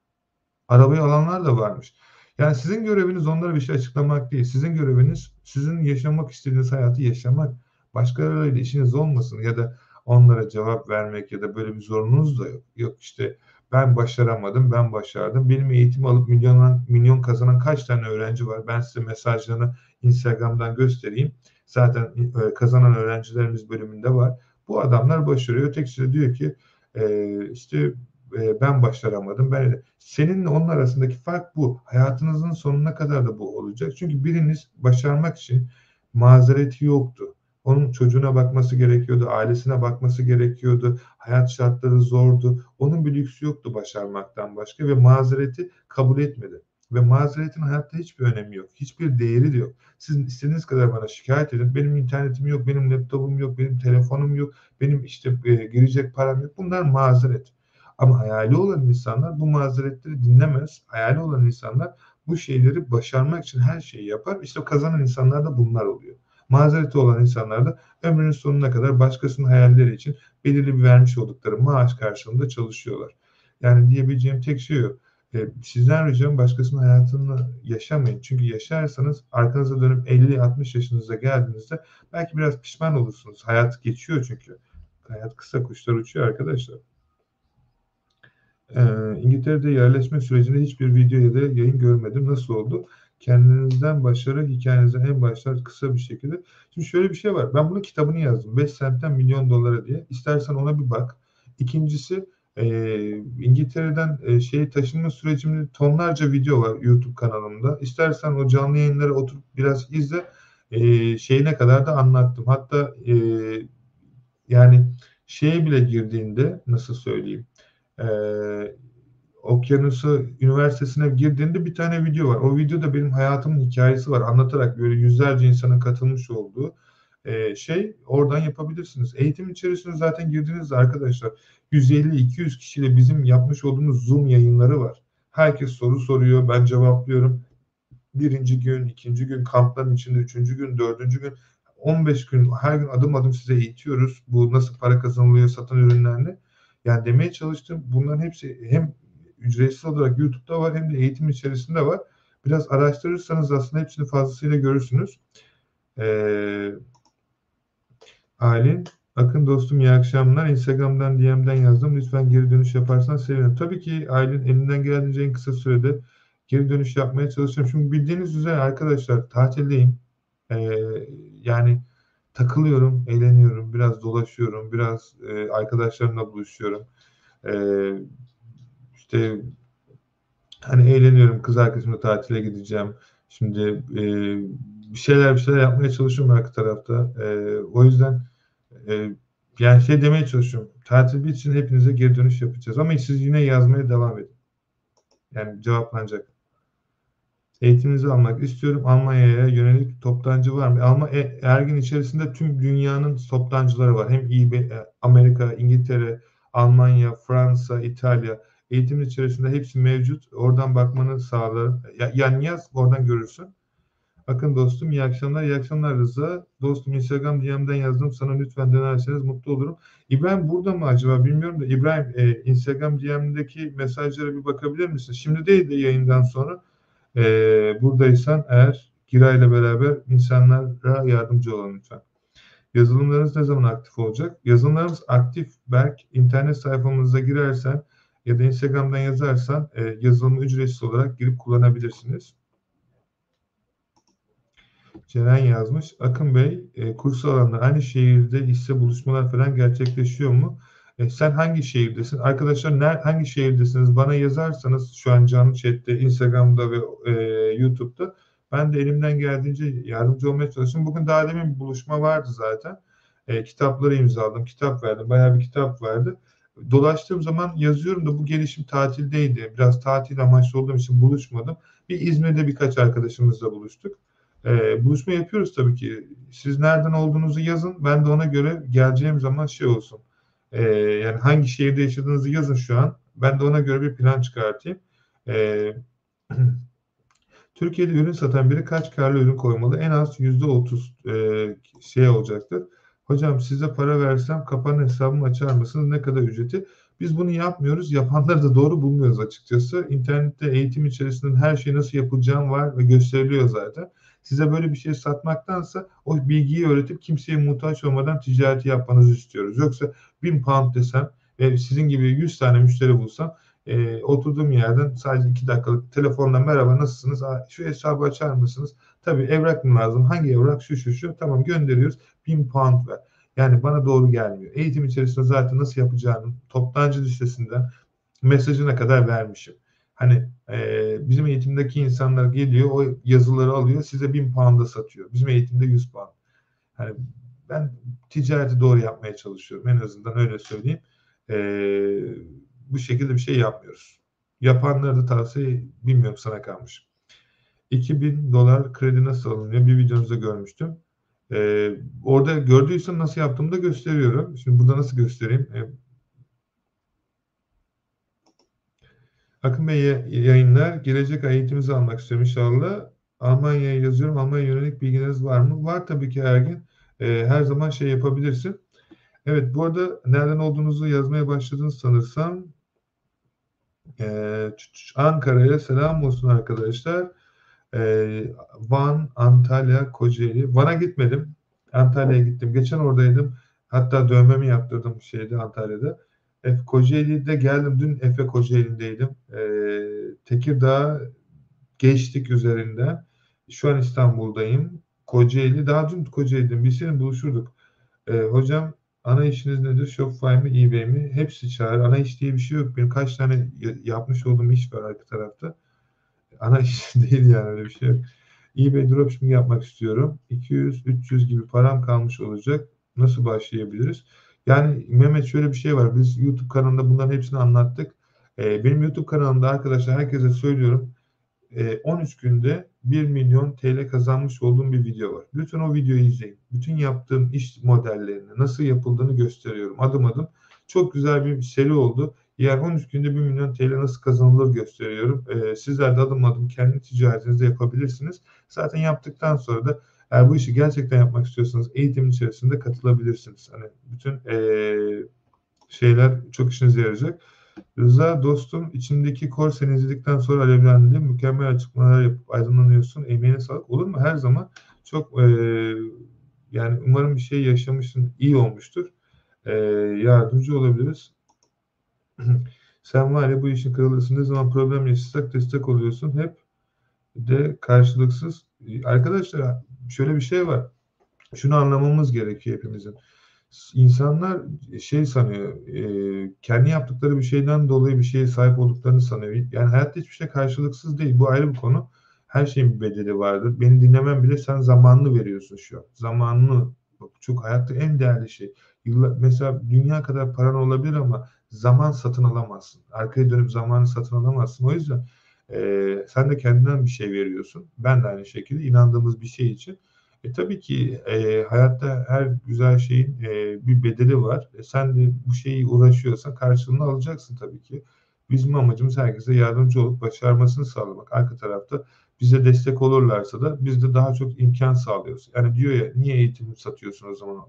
Arabayı alanlar da varmış. Yani sizin göreviniz onlara bir şey açıklamak değil. Sizin göreviniz sizin yaşamak istediğiniz hayatı yaşamak. Başkalarıyla işiniz olmasın ya da onlara cevap vermek ya da böyle bir zorunuz da yok. Yok işte ben başaramadım, ben başardım. Benim eğitim alıp milyon, milyon kazanan kaç tane öğrenci var? Ben size mesajlarını Instagram'dan göstereyim. Zaten e, kazanan öğrencilerimiz bölümünde var. Bu adamlar başarıyor. Ötekisi de diyor ki e, işte e, ben başaramadım. Ben seninle onun arasındaki fark bu. Hayatınızın sonuna kadar da bu olacak. Çünkü biriniz başarmak için mazereti yoktu. Onun çocuğuna bakması gerekiyordu, ailesine bakması gerekiyordu. Hayat şartları zordu. Onun bir lüksü yoktu başarmaktan başka ve mazereti kabul etmedi. Ve mazeretin hayatta hiçbir önemi yok. Hiçbir değeri de yok. Siz istediğiniz kadar bana şikayet edin. Benim internetim yok, benim laptopum yok, benim telefonum yok, benim işte e, girecek param yok. Bunlar mazeret. Ama hayali olan insanlar bu mazeretleri dinlemez. Hayali olan insanlar bu şeyleri başarmak için her şeyi yapar. İşte kazanan insanlar da bunlar oluyor. Mazereti olan insanlar da ömrünün sonuna kadar başkasının hayalleri için belirli bir vermiş oldukları maaş karşılığında çalışıyorlar. Yani diyebileceğim tek şey yok. E, sizden ricam başkasının hayatını yaşamayın. Çünkü yaşarsanız arkanıza dönüp 50-60 yaşınıza geldiğinizde belki biraz pişman olursunuz. Hayat geçiyor çünkü. Hayat kısa kuşlar uçuyor arkadaşlar. Ee, İngiltere'de yerleşme sürecinde hiçbir video ya da yayın görmedim. Nasıl oldu? Kendinizden başarı hikayenizden en başlar kısa bir şekilde. Şimdi şöyle bir şey var. Ben bunun kitabını yazdım. 5 sentten milyon dolara diye. İstersen ona bir bak. İkincisi e, İngiltere'den e, şeye taşınma sürecimde tonlarca video var YouTube kanalımda. İstersen o canlı yayınları oturup biraz izle. E, şeyine kadar da anlattım. Hatta e, yani şeye bile girdiğinde nasıl söyleyeyim e, Okyanusu Üniversitesi'ne girdiğinde bir tane video var. O videoda benim hayatımın hikayesi var. Anlatarak böyle yüzlerce insanın katılmış olduğu e, şey oradan yapabilirsiniz. Eğitim içerisinde zaten girdiğinizde arkadaşlar 150-200 kişiyle bizim yapmış olduğumuz Zoom yayınları var. Herkes soru soruyor, ben cevaplıyorum. Birinci gün, ikinci gün, kampların içinde, üçüncü gün, dördüncü gün, 15 gün her gün adım adım size eğitiyoruz. Bu nasıl para kazanılıyor satan ürünlerle. Yani demeye çalıştım bunların hepsi hem ücretsiz olarak YouTube'da var hem de eğitim içerisinde var. Biraz araştırırsanız aslında hepsini fazlasıyla görürsünüz. Ee, Aylin, Akın dostum iyi akşamlar. Instagram'dan DM'den yazdım. Lütfen geri dönüş yaparsan sevinirim. Tabii ki Aylin elinden geldiğince en kısa sürede geri dönüş yapmaya çalışıyorum. Çünkü bildiğiniz üzere arkadaşlar tatildeyim. Ee, yani takılıyorum, eğleniyorum, biraz dolaşıyorum, biraz e, arkadaşlarımla buluşuyorum. E, işte hani eğleniyorum, kız arkadaşımla tatile gideceğim. Şimdi e, bir şeyler bir şeyler yapmaya çalışıyorum arka tarafta. E, o yüzden e, yani şey demeye çalışıyorum. Tatil için hepinize geri dönüş yapacağız. Ama siz yine yazmaya devam edin. Yani cevaplanacak. Eğitiminizi almak istiyorum. Almanya'ya yönelik toptancı var mı? Alma e, Ergin içerisinde tüm dünyanın toptancıları var. Hem eBay, e, Amerika, İngiltere, Almanya, Fransa, İtalya. Eğitimin içerisinde hepsi mevcut. Oradan bakmanı sağlar. Ya, yani yaz oradan görürsün. Bakın dostum iyi akşamlar. İyi akşamlar Rıza. Dostum Instagram DM'den yazdım. Sana lütfen dönerseniz mutlu olurum. İbrahim burada mı acaba bilmiyorum da İbrahim e, Instagram DM'deki mesajlara bir bakabilir misin? Şimdi değil de yayından sonra e, buradaysan eğer Gira ile beraber insanlara yardımcı olalım lütfen. Yazılımlarınız ne zaman aktif olacak? Yazılımlarımız aktif. Berk internet sayfamıza girersen ya da Instagram'dan yazarsan e, yazılımı ücretsiz olarak girip kullanabilirsiniz. Ceren yazmış. Akın Bey, e, kurs alanında aynı şehirde hisse buluşmalar falan gerçekleşiyor mu? E, sen hangi şehirdesin? Arkadaşlar ner, hangi şehirdesiniz? Bana yazarsanız şu an canlı chatte, Instagram'da ve e, YouTube'da ben de elimden geldiğince yardımcı olmaya çalışıyorum. Bugün daha demin bir buluşma vardı zaten. E, kitapları imzaladım, kitap verdim. Bayağı bir kitap verdi. Dolaştığım zaman yazıyorum da bu gelişim tatildeydi. Biraz tatil amaçlı olduğum için buluşmadım. Bir İzmir'de birkaç arkadaşımızla buluştuk. E, buluşma yapıyoruz tabii ki. Siz nereden olduğunuzu yazın. Ben de ona göre geleceğim zaman şey olsun. E, yani hangi şehirde yaşadığınızı yazın şu an. Ben de ona göre bir plan çıkartayım. E, Türkiye'de ürün satan biri kaç karlı ürün koymalı? En az %30 e, şey olacaktır. Hocam size para versem kapanın hesabımı açar mısınız? Ne kadar ücreti? Biz bunu yapmıyoruz. Yapanları da doğru bulmuyoruz açıkçası. İnternette eğitim içerisinde her şey nasıl yapılacağım var ve gösteriliyor zaten. Size böyle bir şey satmaktansa o bilgiyi öğretip kimseye muhtaç olmadan ticareti yapmanızı istiyoruz. Yoksa 1000 pound desem ve sizin gibi 100 tane müşteri bulsam e, oturduğum yerden sadece 2 dakikalık telefonla merhaba nasılsınız? Aa, şu hesabı açar mısınız? Tabii evrak mı lazım? Hangi evrak? Şu şu şu. Tamam gönderiyoruz. 1000 pound ver. Yani bana doğru gelmiyor. Eğitim içerisinde zaten nasıl yapacağını toptancı listesinden mesajına kadar vermişim. Hani e, bizim eğitimdeki insanlar geliyor, o yazıları alıyor, size 1000 pound'a satıyor. Bizim eğitimde 100 pound. Hani ben ticareti doğru yapmaya çalışıyorum. En azından öyle söyleyeyim. E, bu şekilde bir şey yapmıyoruz. Yapanları da tavsiye bilmiyorum sana kalmış. 2000 dolar kredi nasıl alınıyor? Bir videonuzda görmüştüm. Ee, orada gördüysen nasıl yaptığımı da gösteriyorum. Şimdi burada nasıl göstereyim? Ee, Akın Bey yayınlar. Gelecek ay eğitimimizi almak istiyorum inşallah. Almanya'ya yazıyorum. Almanya yönelik bilginiz var mı? Var tabii ki Ergin. Ee, her zaman şey yapabilirsin. Evet bu arada nereden olduğunuzu yazmaya başladınız sanırsam. Ee, Ankara'ya selam olsun arkadaşlar. Ee, Van, Antalya, Kocaeli. Van'a gitmedim. Antalya'ya gittim. Geçen oradaydım. Hatta dövmemi yaptırdım şeyde Antalya'da. Efe Kocaeli'de geldim. Dün Efe Kocaeli'ndeydim. Ee, Tekirdağ geçtik üzerinden. Şu an İstanbul'dayım. Kocaeli. Daha dün Kocaeli'deydim. Bir sene buluşurduk. Hocam ana işiniz nedir? Shopify mi, eBay mi? Hepsi çağır. Ana iş diye bir şey yok. Benim kaç tane yapmış olduğum iş var arka tarafta. Ana iş değil yani öyle bir şey yok. eBay dropshipping yapmak istiyorum. 200-300 gibi param kalmış olacak. Nasıl başlayabiliriz? Yani Mehmet şöyle bir şey var. Biz YouTube kanalında bunların hepsini anlattık. Ee, benim YouTube kanalımda arkadaşlar herkese söylüyorum. E, 13 günde 1 milyon TL kazanmış olduğum bir video var. Lütfen o videoyu izleyin. Bütün yaptığım iş modellerini, nasıl yapıldığını gösteriyorum adım adım. Çok güzel bir seri oldu. Yani 13 günde 1 milyon TL nasıl kazanılır gösteriyorum. Ee, sizler de adım adım kendi ticaretinizde yapabilirsiniz. Zaten yaptıktan sonra da eğer bu işi gerçekten yapmak istiyorsanız eğitimin içerisinde katılabilirsiniz. Hani bütün ee, şeyler çok işinize yarayacak. Rıza dostum içindeki kor seni izledikten sonra alevlendi. Mükemmel açıklamalar yapıp aydınlanıyorsun. Emeğine sağlık. Olur mu? Her zaman çok e, yani umarım bir şey yaşamışsın. iyi olmuştur. E, yardımcı olabiliriz. Sen var ya bu işin kralısın. Ne zaman problem yaşasak destek oluyorsun. Hep de karşılıksız. Arkadaşlar şöyle bir şey var. Şunu anlamamız gerekiyor hepimizin. İnsanlar şey sanıyor, e, kendi yaptıkları bir şeyden dolayı bir şeye sahip olduklarını sanıyor. Yani hayatta hiçbir şey karşılıksız değil. Bu ayrı bir konu. Her şeyin bir bedeli vardır. Beni dinlemen bile sen zamanını veriyorsun şu an. Zamanını. Çok hayatta en değerli şey. Yıllar, mesela dünya kadar paran olabilir ama zaman satın alamazsın. Arkaya dönüp zamanı satın alamazsın. O yüzden e, sen de kendinden bir şey veriyorsun. Ben de aynı şekilde inandığımız bir şey için. E, tabii ki e, hayatta her güzel şeyin e, bir bedeli var. E, sen de bu şeyi uğraşıyorsan karşılığını alacaksın tabii ki. Bizim amacımız herkese yardımcı olup başarmasını sağlamak. Arka tarafta bize destek olurlarsa da biz de daha çok imkan sağlıyoruz. Yani diyor ya niye eğitim satıyorsun o zaman?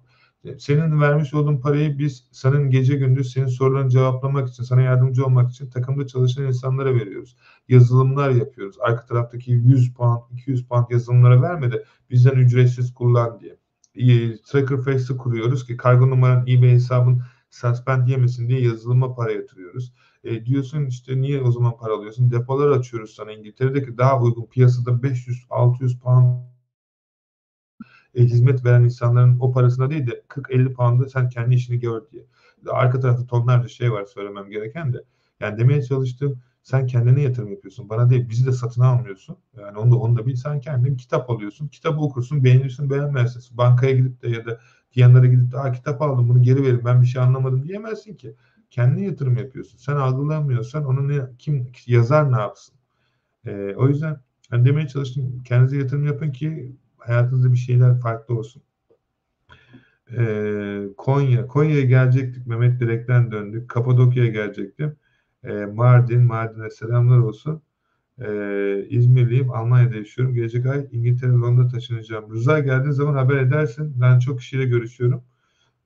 Senin vermiş olduğun parayı biz senin gece gündüz senin sorularını cevaplamak için, sana yardımcı olmak için takımda çalışan insanlara veriyoruz. Yazılımlar yapıyoruz. Arka taraftaki 100 pound, 200 pound yazılımlara vermedi. Bizden ücretsiz kullan diye. Tracker Face'i kuruyoruz ki kargo numaran eBay hesabın suspend yemesin diye yazılıma para yatırıyoruz. E, diyorsun işte niye o zaman para alıyorsun? Depolar açıyoruz sana İngiltere'deki daha uygun piyasada 500-600 pound e, hizmet veren insanların o parasına değil de 40-50 pound'a sen kendi işini gör diye. Arka tarafta tonlarca şey var söylemem gereken de. Yani demeye çalıştığım sen kendine yatırım yapıyorsun. Bana değil bizi de satın almıyorsun. Yani onu da, onu da bil. Sen kendin kitap alıyorsun. Kitabı okursun. Beğenirsin beğenmezsin. Bankaya gidip de ya da yanlara gidip de kitap aldım bunu geri verin ben bir şey anlamadım diyemezsin ki. Kendine yatırım yapıyorsun. Sen algılamıyorsan onu ne, kim yazar ne yapsın? Ee, o yüzden yani demeye çalıştım. Kendinize yatırım yapın ki hayatınızda bir şeyler farklı olsun. Ee, Konya. Konya'ya gelecektik. Mehmet Direk'ten döndük. Kapadokya'ya gelecektim. Ee, Mardin. Mardin'e selamlar olsun. Ee, İzmirliyim. Almanya'da yaşıyorum. Gelecek ay İngiltere, Londra taşınacağım. Rıza geldiğin zaman haber edersin. Ben çok kişiyle görüşüyorum.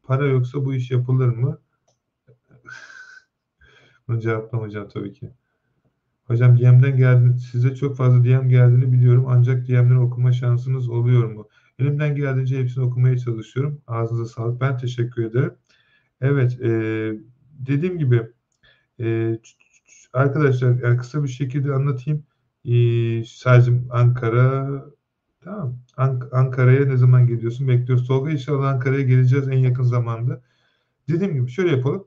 Para yoksa bu iş yapılır mı? Bunu cevaplamayacağım tabii ki. Hocam DM'den geldi. Size çok fazla DM geldiğini biliyorum. Ancak DM'den okuma şansınız oluyor mu? Elimden geldiğince hepsini okumaya çalışıyorum. Ağzınıza sağlık. Ben teşekkür ederim. Evet. E, dediğim gibi e, arkadaşlar yani kısa bir şekilde anlatayım. E, sadece Ankara tamam. Ank Ankara'ya ne zaman geliyorsun? Bekliyoruz. Tolga inşallah Ankara'ya geleceğiz en yakın zamanda. Dediğim gibi şöyle yapalım.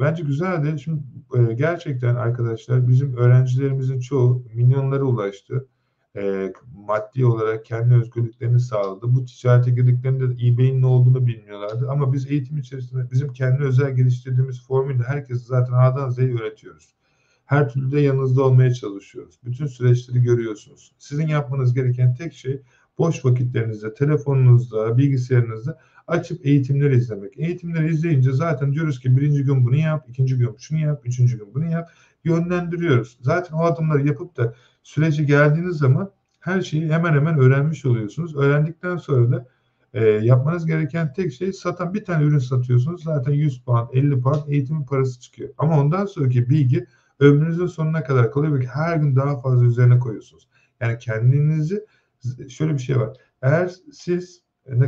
Bence güzeldi. Şimdi e, gerçekten arkadaşlar bizim öğrencilerimizin çoğu milyonlara ulaştı. E, maddi olarak kendi özgürlüklerini sağladı. Bu ticarete girdiklerinde de eBay'in ne olduğunu bilmiyorlardı. Ama biz eğitim içerisinde bizim kendi özel geliştirdiğimiz formülle herkesi zaten A'dan Z'ye öğretiyoruz. Her türlü de yanınızda olmaya çalışıyoruz. Bütün süreçleri görüyorsunuz. Sizin yapmanız gereken tek şey boş vakitlerinizde, telefonunuzda, bilgisayarınızda açıp eğitimleri izlemek. Eğitimleri izleyince zaten diyoruz ki birinci gün bunu yap, ikinci gün şunu yap, üçüncü gün bunu yap. Yönlendiriyoruz. Zaten o adımları yapıp da süreci geldiğiniz zaman her şeyi hemen hemen öğrenmiş oluyorsunuz. Öğrendikten sonra da e, yapmanız gereken tek şey satan bir tane ürün satıyorsunuz. Zaten 100 puan, 50 puan eğitimin parası çıkıyor. Ama ondan sonraki bilgi ömrünüzün sonuna kadar kalıyor ve her gün daha fazla üzerine koyuyorsunuz. Yani kendinizi şöyle bir şey var. Eğer siz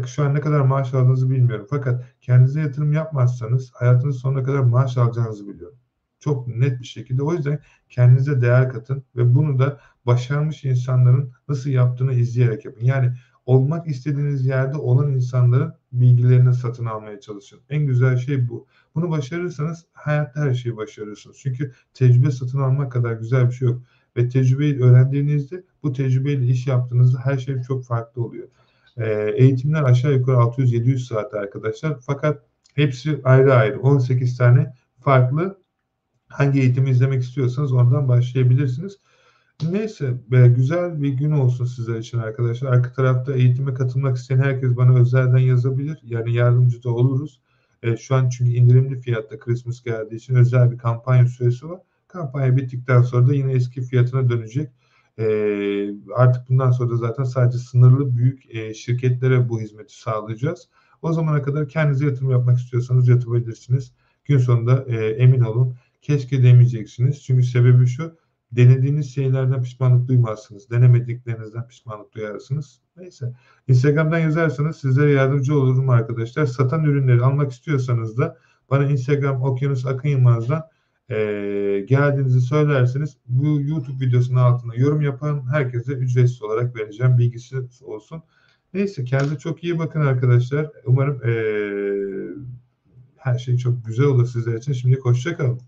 şu an ne kadar maaş aldığınızı bilmiyorum. Fakat kendinize yatırım yapmazsanız hayatınız sonuna kadar maaş alacağınızı biliyorum. Çok net bir şekilde. O yüzden kendinize değer katın ve bunu da başarmış insanların nasıl yaptığını izleyerek yapın. Yani olmak istediğiniz yerde olan insanların bilgilerini satın almaya çalışın. En güzel şey bu. Bunu başarırsanız hayatta her şeyi başarırsınız. Çünkü tecrübe satın almak kadar güzel bir şey yok. Ve tecrübeyi öğrendiğinizde bu tecrübeyle iş yaptığınızda her şey çok farklı oluyor. Ee, eğitimler aşağı yukarı 600-700 saat arkadaşlar. Fakat hepsi ayrı ayrı. 18 tane farklı hangi eğitimi izlemek istiyorsanız oradan başlayabilirsiniz. Neyse be, güzel bir gün olsun sizler için arkadaşlar. Arka tarafta eğitime katılmak isteyen herkes bana özelden yazabilir. Yani yardımcı da oluruz. E, şu an çünkü indirimli fiyatta Christmas geldiği için özel bir kampanya süresi var. Kampanya bittikten sonra da yine eski fiyatına dönecek. E, artık bundan sonra da zaten sadece sınırlı büyük e, şirketlere bu hizmeti sağlayacağız. O zamana kadar kendinize yatırım yapmak istiyorsanız yatırabilirsiniz. Gün sonunda e, emin olun keşke demeyeceksiniz. Çünkü sebebi şu denediğiniz şeylerden pişmanlık duymazsınız. Denemediklerinizden pişmanlık duyarsınız. Neyse. Instagram'dan yazarsanız sizlere yardımcı olurum arkadaşlar. Satan ürünleri almak istiyorsanız da bana Instagram Okyanus Akın Yılmaz'dan e, geldiğinizi söylerseniz bu YouTube videosunun altına yorum yapan herkese ücretsiz olarak vereceğim. Bilgisi olsun. Neyse kendinize çok iyi bakın arkadaşlar. Umarım e, her şey çok güzel olur sizler için. Şimdi hoşçakalın.